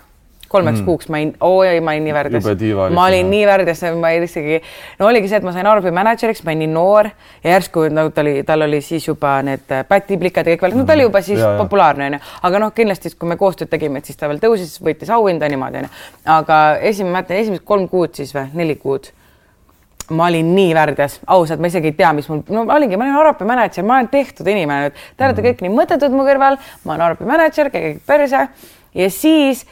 [SPEAKER 2] kolmeks mm. kuuks ma olin, oi, ma olin nii värdjas. ma olin nii värdjas, ma ei isegi, no oligi see, et ma sain Arvi mänedžeriks, ma olin nii noor ja järsku nagu ta oli, tal oli siis juba need äh, pätiplikad ja kõik veel, no ta oli juba siis ja, populaarne onju, aga noh, kindlasti kui me koostööd tegime, et siis ta veel tõusis, võitis auhinda niimoodi onju, aga esimene, ma mäletan esimesed kolm kuud siis või? Neli kuud. Ma olin nii värdjas, ausalt, ma isegi ei tea, mis mul, no ma olingi, ma olin Arapi mänedžer, ma olen tehtud inimene, te olete mm. kõik nii mõttetud mu kõrval, ma olen Arapi mänedžer, käige perse. Ja siis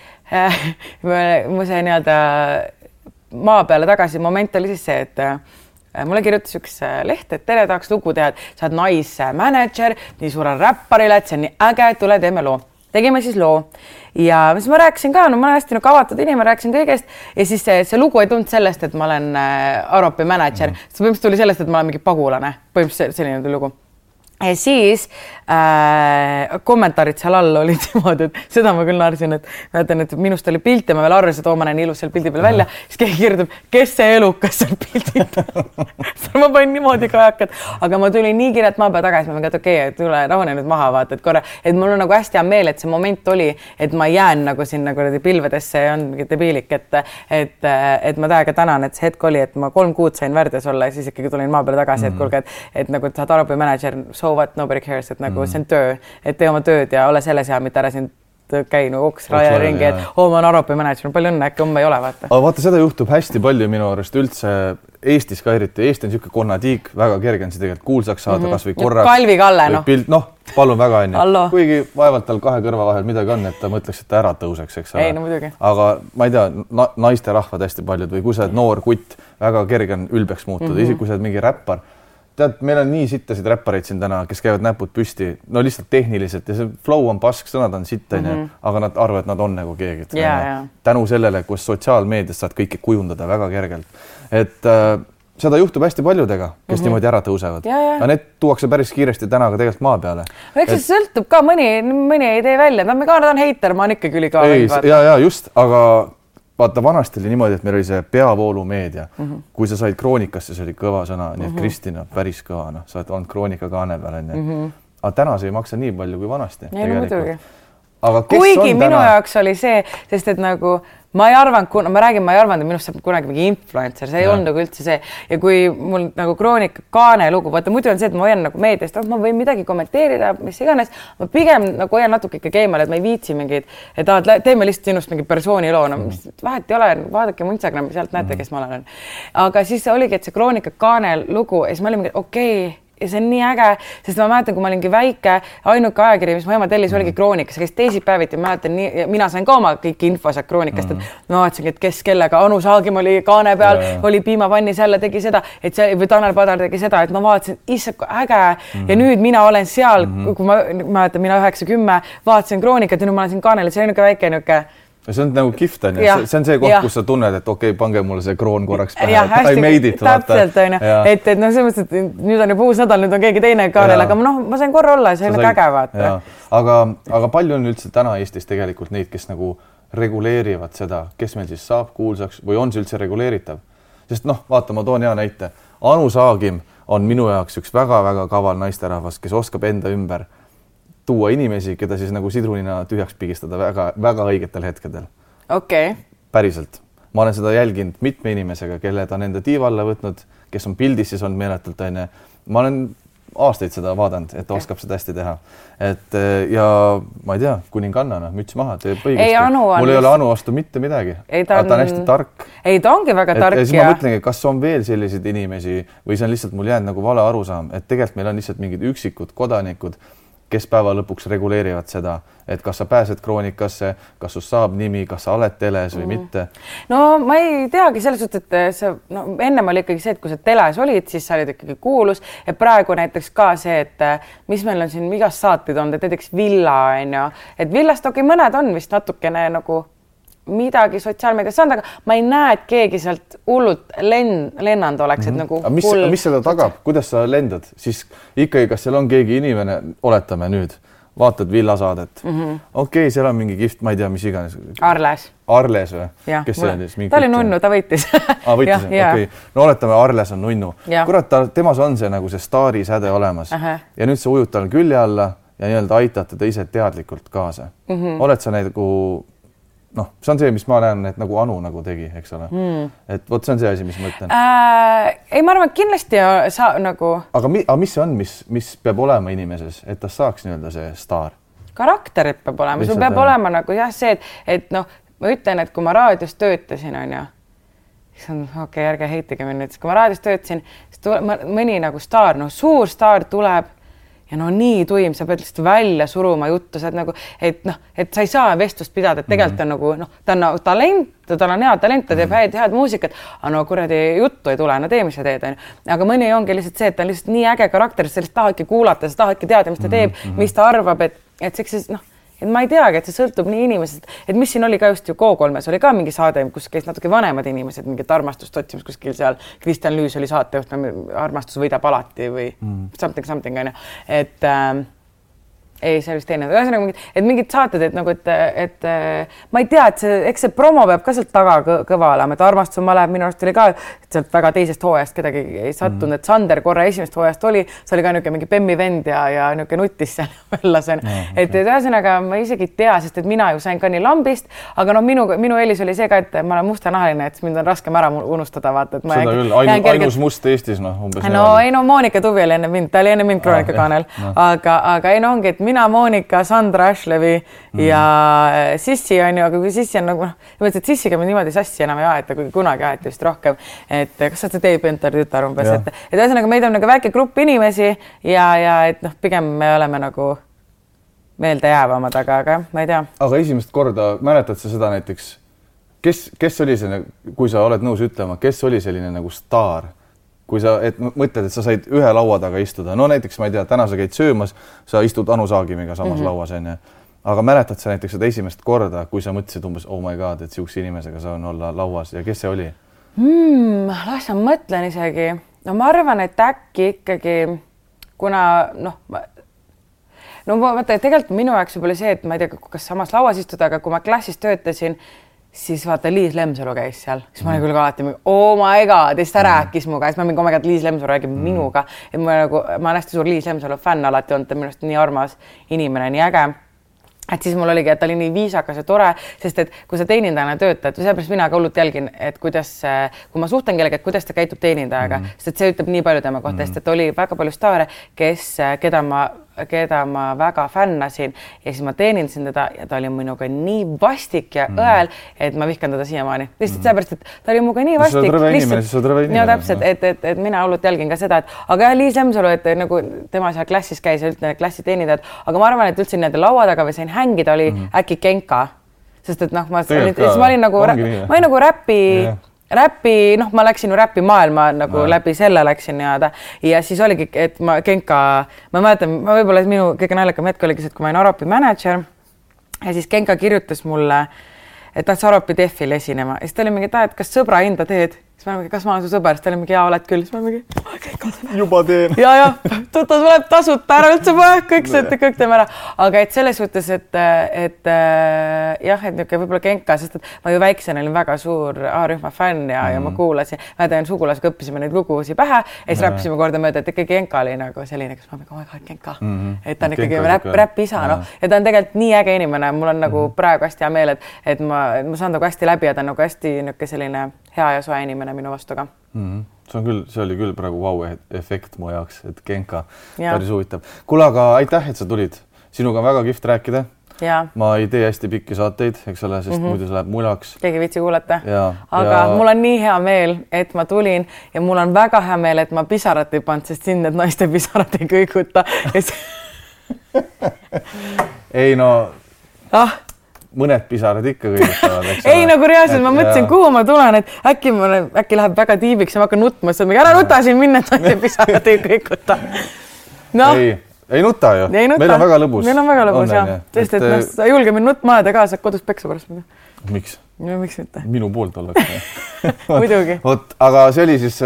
[SPEAKER 2] mu see nii-öelda maa peale tagasi moment oli siis see, et äh, mulle kirjutas üks äh, leht, et tere, tahaks lugu teha, et sa oled naismänedžer nii suurele räpparile, et see on nii äge, tule teeme loo. tegime siis loo ja siis ma rääkisin ka, no ma olen hästi nagu avatud inimene, rääkisin kõigest ja siis see, see lugu ei tulnud sellest, et ma olen äh, Aropi mänedžer mm, -hmm. see põhimõtteliselt tuli sellest, et ma olen mingi pagulane, põhimõtteliselt selline lugu ja siis äh, kommentaarid seal all olid (laughs) niimoodi, et seda ma küll naersin, et mäletan, et minust oli pilt ja ma veel arvasin, et oo, ma näen ilus seal pildi peal välja, siis keegi kirjutab, kes see elukas seal pildil? (laughs) Ma panin niimoodi kajakad, aga ma tulin nii kiirelt maa peale tagasi, ma mõtlesin, et okei okay,, et tule rahune nüüd maha, vaata, et korra, et mul on nagu hästi hea meel, et see moment oli, et ma jään nagu sinna kuradi pilvedesse ja on mingi debiilik, et, et, et ma täiega tänan, et see hetk oli, et ma kolm kuud sain värdjas olla ja siis ikkagi tulin maa peale tagasi mm, -hmm. et kuulge, et, et nagu saad aru, kui mänedžer so what, nobody cares, et nagu mm. see on töö, et tee oma tööd ja ole selles hea, mitte ära siin käi nagu oks raja ringi, et oo oh,, ma olen Aropi mänedžer, palju õnne, äkki homme ei ole, vaata.
[SPEAKER 1] aga vaata, seda juhtub hästi palju minu arust üldse Eestis ka eriti, Eesti on niisugune konnatiik, väga kerge on see tegelikult kuulsaks saada mm -hmm. kasvõi korraks.
[SPEAKER 2] Kalvi Kalle, noh.
[SPEAKER 1] pilt, noh, palun väga, onju. kuigi vaevalt tal kahe kõrva vahel midagi on, et ta mõtleks, et ta ära tõuseks, eks ole.
[SPEAKER 2] ei, no muidugi.
[SPEAKER 1] aga ma ei tea na, naisterahvad hästi paljud või kui sa oled noor kutt, väga kerge on ülbeks muutuda mm, -hmm. isegi kui sa oled mingi räppar tead, meil on nii sittasid räppareid siin täna, kes käivad näpud püsti, no lihtsalt tehniliselt ja see flow on pask, sõnad on sitt, onju, mhm. aga nad arvavad, et nad on nagu keegi
[SPEAKER 2] yeah,. Yeah.
[SPEAKER 1] tänu sellele, kus sotsiaalmeedias saad kõike kujundada väga kergelt. et äh, seda juhtub hästi paljudega, kes mm -hmm. niimoodi ära tõusevad. aga need tuuakse päris kiiresti täna ka tegelikult maa peale.
[SPEAKER 2] no eks see et... sõltub ka, mõni, mõni ei tee välja, no ka nad on heiter, ma olen ikkagi ülikaal.
[SPEAKER 1] ja, ja just, aga vaata, vanasti oli niimoodi, et meil oli see peavoolumeedia mm. -hmm. kui sa said kroonikasse, see oli kõva sõna, nii et mm -hmm. Kristina päris kõva, noh, sa oled olnud kroonika kaane peal onju mm. -hmm. aga täna see ei maksa nii palju kui vanasti.
[SPEAKER 2] ei no muidugi. kuigi minu täna... jaoks oli see, sest et nagu ma ei arvanud, kuna ma räägin, ma ei arvanud, et minust saab kunagi mingi influencer, see ei ja. olnud nagu üldse see ja kui mul nagu Kroonika kaane lugu, vaata muidu on see, et ma hoian nagu meediast, ma võin midagi kommenteerida, mis iganes, ma pigem nagu hoian natuke ikkagi eemale, et ma ei viitsi mingeid, et ah, teeme lihtsalt sinust mingi persooniloo, no mis vahet ei ole, vaadake mu Instagrami, sealt näete, kes ma olen. aga siis oligi, et see Kroonika kaane lugu ja siis ma olin mingi okei okay, ja see on nii äge, sest ma mäletan, kui ma olingi väike, ainuke ajakiri, mis mu ema tellis, oligi mm. Kroonika, see käis teisipäeviti, ma mäletan nii, mina sain ka oma kõik info sealt Kroonikast mm, -hmm. et ma vaatasingi, et kes kellega, Anu Saagim oli kaane peal yeah., oli piimapannis jälle tegi seda, et see või Tanel Padar tegi seda, et ma vaatasin, issand, kui äge mm -hmm. ja nüüd mina olen seal mm, -hmm. kui ma mäletan, mina üheksa, kümme vaatasin Kroonikat ja nüüd ma olen siin kaanel, et see on niisugune väike niisugune
[SPEAKER 1] see on nagu kihvt onju, see on see koht, kus sa tunned, et okei okay,, pange mulle see kroon korraks pähe, I made it.
[SPEAKER 2] täpselt onju, et, et noh, selles mõttes, et nüüd on juba uus nädal, nüüd on keegi teine kaarel, aga noh, ma sain korra olla, see on nagu äge vaata.
[SPEAKER 1] aga, aga palju on üldse täna Eestis tegelikult neid, kes nagu reguleerivad seda, kes meil siis saab kuulsaks või on see üldse reguleeritav? sest noh, vaata, ma toon hea näite. Anu Saagim on minu jaoks üks väga-väga kaval naisterahvas, kes oskab enda ümber tuua inimesi, keda siis nagu sidrunina tühjaks pigistada väga-väga õigetel hetkedel.
[SPEAKER 2] okei okay..
[SPEAKER 1] päriselt, ma olen seda jälginud mitme inimesega, kelle ta on enda tiiva alla võtnud, kes on pildis siis olnud meeletult onju. ma olen aastaid seda vaadanud, et okay. oskab seda hästi teha. et eh, ja ma ei tea, kuningannana müts maha, teeb õigesti. mul ei ole Anu vastu mitte midagi.
[SPEAKER 2] Ta,
[SPEAKER 1] on... ta on hästi tark.
[SPEAKER 2] ei, ta ongi väga et, tark.
[SPEAKER 1] ja siis ma mõtlengi, kas on veel selliseid inimesi või see on lihtsalt mul jäänud nagu vale arusaam, et tegelikult meil on lihtsalt mingid üksikud kodanikud kes päeva lõpuks reguleerivad seda, et kas sa pääsed kroonikasse, kas sust saab nimi, kas sa oled teles või mm. mitte.
[SPEAKER 2] no ma ei teagi selles suhtes, et see no ennem oli ikkagi see, et kui sa teles olid, siis sa olid ikkagi kuulus ja praegu näiteks ka see, et mis meil on siin igast saateid olnud, et näiteks Villa on ju, et Villast okei okay,, mõned on vist natukene nagu midagi sotsiaalmeedias saanud, aga ma ei näe, et keegi sealt hullult lenn, lennanud oleks mm, -hmm. et mhm. nagu.
[SPEAKER 1] aga mis hull..., mis seda tagab, kuidas sa lendad, siis ikkagi, kas seal on keegi inimene, oletame nüüd, vaatad villasaadet mm. -hmm. okei okay,, seal on mingi kihvt, ma ei tea, mis iganes,
[SPEAKER 2] Arles,
[SPEAKER 1] Arles või kes see oli siis?
[SPEAKER 2] ta oli nunnu, ta võitis
[SPEAKER 1] aa, (laughs) võitis, okei, no oletame, Arles on nunnu kurat, ta, temas on see nagu see staari säde olemas
[SPEAKER 2] Ahah.
[SPEAKER 1] ja nüüd sa ujud tal külje alla ja nii-öelda aitad teda ise teadlikult kaasa mm. -hmm. oled sa nagu noh, see on see, mis ma näen, et nagu Anu nagu tegi, eks ole mm.. et vot see on see asi, mis ma ütlen äh....
[SPEAKER 2] ei, ma arvan, et kindlasti sa nagu
[SPEAKER 1] aga mi,, aga mis see on, mis, mis peab olema inimeses, et tast saaks nii-öelda see staar?
[SPEAKER 2] karakterit peab olema, sul peab
[SPEAKER 1] jah.
[SPEAKER 2] olema nagu jah, see, et, et noh, ma ütlen, et kui ma raadios töötasin, onju, issand, okei okay,, ärge heitige mind nüüd, kui ma raadios töötasin, siis tule, mõni nagu staar, noh, suur staar tuleb ja no nii tuim, sa pead lihtsalt välja suruma juttu, sa oled nagu, et noh, et sa ei saa vestlust pidada, et tegelikult on nagu noh, ta on nagu talent, tal on hea talent, ta teeb häid, head muusikat, aga no kuradi juttu ei tule, no tee, mis sa teed, onju. aga mõni ongi lihtsalt see, et ta on lihtsalt nii äge karakter, sa lihtsalt tahadki kuulata, sa tahadki teada, mis ta teeb, mis ta arvab, et, et see, see noh et ma ei teagi, et see sõltub nii inimesest, et mis siin oli ka just ju Go3-s oli ka mingi saade, kus käis natuke vanemad inimesed mingit armastust otsimas kuskil seal. Kristjan Lüüs oli saatejuht, armastus võidab alati või mm. something something onju, et äh, ei, see oli vist teine, ühesõnaga mingid, et mingid saated, et nagu, et, et ma ei tea, et see, eks see promo peab ka sealt taga kõ kõva olema, et armastus on malev, minu arust oli ka sealt väga teisest hooajast kedagi ei sattunud. Mm., et Sander korra esimesest hooajast oli, see oli ka niisugune mingi Bemmi vend ja, ja niisugune nutis seal vällas onju
[SPEAKER 1] No,
[SPEAKER 2] et, et ühesõnaga ma isegi ei tea, sest et mina ju sain ka nii lambist, aga noh, minu, minu eelis oli see ka, et ma olen mustanahaline, et mind on raskem ära unustada, vaata, et ma
[SPEAKER 1] seda küll, ainus, ainus must Eestis noh, umbes.
[SPEAKER 2] no ei no Monika Tuvi oli enne mind, ta oli enne mind Kroonika
[SPEAKER 1] jah,
[SPEAKER 2] kaanel
[SPEAKER 1] noh.,
[SPEAKER 2] aga, aga ei no ongi, et mina, Monika, Sandra Ashlevi mm. ja äh, Sissi on ju, aga kui Sissi on nagu noh, mõtlesin, et Sissiga me niimoodi sassi enam ei aeta, kuigi kunagi aeti vist rohkem. et kas sa oled see Dave Pentar tütar umbes, et, et ühesõnaga meid on nagu väike grupp inimesi ja, ja et noh, pigem me oleme nagu meeldejäävamad, aga, aga jah, ma ei tea.
[SPEAKER 1] aga esimest korda mäletad sa seda näiteks, kes, kes oli see, kui sa oled nõus ütlema, kes oli selline nagu staar? Kui sa, et mõtled, et sa said ühe laua taga istuda, no näiteks ma ei tea, täna sa käid söömas, sa istud Anu Saagimiga samas mm -hmm. lauas onju. aga mäletad sa näiteks seda esimest korda, kui sa mõtlesid umbes oh my god, et siukse inimesega saan olla lauas ja kes see oli?
[SPEAKER 2] hmm,. las ma mõtlen isegi, no ma arvan, et äkki ikkagi kuna noh, no vaata, tegelikult minu jaoks võib-olla see, et ma ei tea, kas samas lauas istuda, aga kui ma klassis töötasin, siis vaata Liis Lemsalu käis seal, siis ma olin küll ka alati mingi oh my god ja siis ta rääkis minuga siis ma mingi oh my god, Liis Lemsalu räägib minuga, et ma nagu, ma olen hästi suur Liis Lemsalu fänn alati olnud, ta on minu arust nii armas inimene, nii äge. Et siis mul oligi, et ta oli nii viisakas ja tore, sest et kui sa teenindajana töötad, sellepärast mina ka hullult jälgin, et kuidas, kui ma suhtlen kellegagi, et kuidas ta käitub teenindajaga. Mm, -hmm. sest et see ütleb nii palju tema kohta mm, -hmm. sest et oli väga palju staare, kes, keda ma, keda ma väga fännasin. Ja siis ma teenindasin teda ja ta oli minuga nii vastik ja mm õel, et ma vihkan teda siiamaani. Lihtsalt sellepärast, et ta oli minuga nii
[SPEAKER 1] No sa oled
[SPEAKER 2] vastik.
[SPEAKER 1] rõve inimene, siis sa oled rõve
[SPEAKER 2] ja
[SPEAKER 1] inimene,
[SPEAKER 2] täpselt,
[SPEAKER 1] noh.
[SPEAKER 2] et, et, et mina hullult jälgin ka seda, et aga jah, Liis Lemsalu, et nagu tema seal klassis käis ja üldse need klassiteenindajad, aga ma arvan, et üldse nii-öelda laua taga või sain hängida, oli mm äkki Genka, sest et noh, ma siis ma olin nagu, ma olin nagu räpi
[SPEAKER 1] Jah.
[SPEAKER 2] räpi, noh, ma läksin ju räpimaailma nagu ja. läbi selle läksin nii-öelda ja siis oligi, et ma Genka, ma mäletan, ma võib-olla minu kõige naljakam hetk oligi see, et kui ma olin Aropi mänedžer ja siis Genka kirjutas mulle, et tahtis Aropi Defil esinema ja siis ta oli mingi, et aa, et kas sõbra hinda teed, siis ma olin, kas ma olen su sõber, siis ta oli mingi jaa, oled küll, siis ma olin mingi Genka sõber
[SPEAKER 1] juba teen.
[SPEAKER 2] ja, ja ta tuleb tasuta ära üldse vaja, kõik see, kõik teeme ära, aga et selles suhtes, et, et äh, jah, et niisugune võib-olla Genka, sest et ma ju väiksena olin väga suur A-rühma fänn ja mm, -hmm. ja ma kuulasin, mäletan sugulasega õppisime neid lugusid pähe ja siis räppisime kordamööda, et ikkagi Genka oli nagu selline, kes ma mingi, oh my god, Genka mm. -hmm. et ta on ikkagi räpp, räpisa, noh ja ta on tegelikult nii äge inimene, mul on nagu mm -hmm. praegu hästi hea meel, et, et ma, ma saan nagu hästi läbi ja ta on nagu hästi niisugune selline hea ja soe inimene minu vastu ka.
[SPEAKER 1] mm. -hmm. see on küll, see oli küll praegu vau-efekt mu jaoks, et Genka,
[SPEAKER 2] Jaa.
[SPEAKER 1] päris huvitav. kuule, aga aitäh, et sa tulid, sinuga on väga kihvt rääkida.
[SPEAKER 2] ja
[SPEAKER 1] ma ei tee hästi pikki saateid, eks ole, sest mm. -hmm. muidu see läheb mulaks.
[SPEAKER 2] keegi ei viitsi kuulata.
[SPEAKER 1] ja,
[SPEAKER 2] aga ja... mul on nii hea meel, et ma tulin ja mul on väga hea meel, et ma pisarat ei pannud, sest sind need naiste pisarad ei kõiguta. (laughs)
[SPEAKER 1] ei no
[SPEAKER 2] ah,
[SPEAKER 1] mõned pisarad ikka kõigutavad, eks
[SPEAKER 2] ei nagu reaalselt, ma mõtlesin, kuhu ma tulen, et äkki ma olen, äkki läheb väga tiibiks ja ma hakkan nutma, siis mingi ära nuta siin minna, et naiste pisarad ei kõiguta. noh,
[SPEAKER 1] ei, ei nuta ju. meil on väga lõbus.
[SPEAKER 2] meil on väga lõbus jah, sest et noh, sa ei julge mind nutma ajada ka, saad kodus peksa pärast.
[SPEAKER 1] miks?
[SPEAKER 2] no miks mitte
[SPEAKER 1] minu poolt ollakse (laughs)
[SPEAKER 2] muidugi.
[SPEAKER 1] vot, aga see oli siis,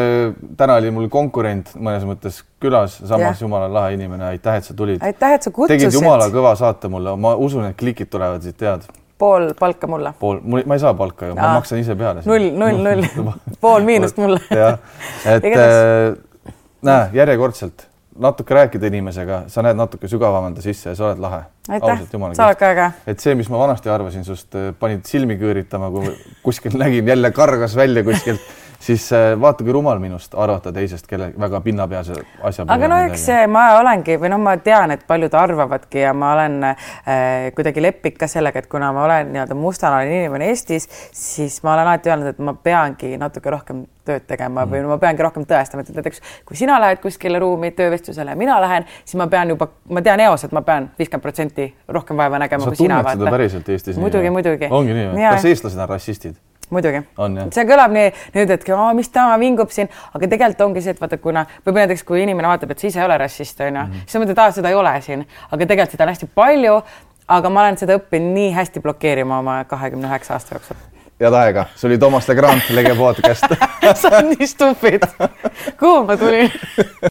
[SPEAKER 1] täna oli mul konkurent mõnes mõttes külas, samas yeah. jumala lahe inimene, aitäh, et sa tulid.
[SPEAKER 2] aitäh, et sa kutsusid.
[SPEAKER 1] tegid jumala kõva saate mulle, ma usun, et klikid tulevad siit, tead.
[SPEAKER 2] Pool palka mulle.
[SPEAKER 1] pool, mul, ma ei saa palka ju, ma maksan ise peale.
[SPEAKER 2] null, null, (laughs) null, pool miinust mulle.
[SPEAKER 1] jah, et äh, näe, järjekordselt natuke rääkida inimesega, sa näed natuke sügavamalt sisse ja sa oled lahe.
[SPEAKER 2] aitäh, sa oled ka äge.
[SPEAKER 1] et see, mis ma vanasti arvasin sust, panid silmi kõõritama, kui kuskil nägin jälle kargas välja kuskilt siis äh, vaata, kui rumal minust arvata teisest, kelle väga pinnapealse asja
[SPEAKER 2] aga no eks ma olengi või noh, ma tean, et paljud arvavadki ja ma olen äh, kuidagi lepik ka sellega, et kuna ma olen nii-öelda mustanahaline inimene Eestis, siis ma olen alati öelnud, et ma peangi natuke rohkem tööd tegema mm. või no ma peangi rohkem tõestama, et näiteks kui sina lähed kuskile ruumi töövestlusele, mina lähen, siis ma pean juba, ma tean eos, et ma pean viiskümmend protsenti rohkem vaeva nägema
[SPEAKER 1] sa
[SPEAKER 2] kui sina.
[SPEAKER 1] tunned seda päriselt Eestis?
[SPEAKER 2] muidugi, muidugi.
[SPEAKER 1] ongi nii või? kas eestlased on rassistid?
[SPEAKER 2] Muidugi. see kõlab nii nüüd, et mis ta vingub siin, aga tegelikult ongi see, et vaata, kuna võib-olla näiteks kui inimene vaatab, et sa ise ei ole rassist, onju -hmm., siis mõtled, et seda ei ole siin, aga tegelikult seda on hästi palju. aga ma olen seda õppinud nii hästi blokeerima oma kahekümne üheksa aasta jooksul.
[SPEAKER 1] head aega, see oli Toomas Legrand, Lege podcast (laughs)
[SPEAKER 2] sa oled nii stupid. kuhu ma tulin (laughs)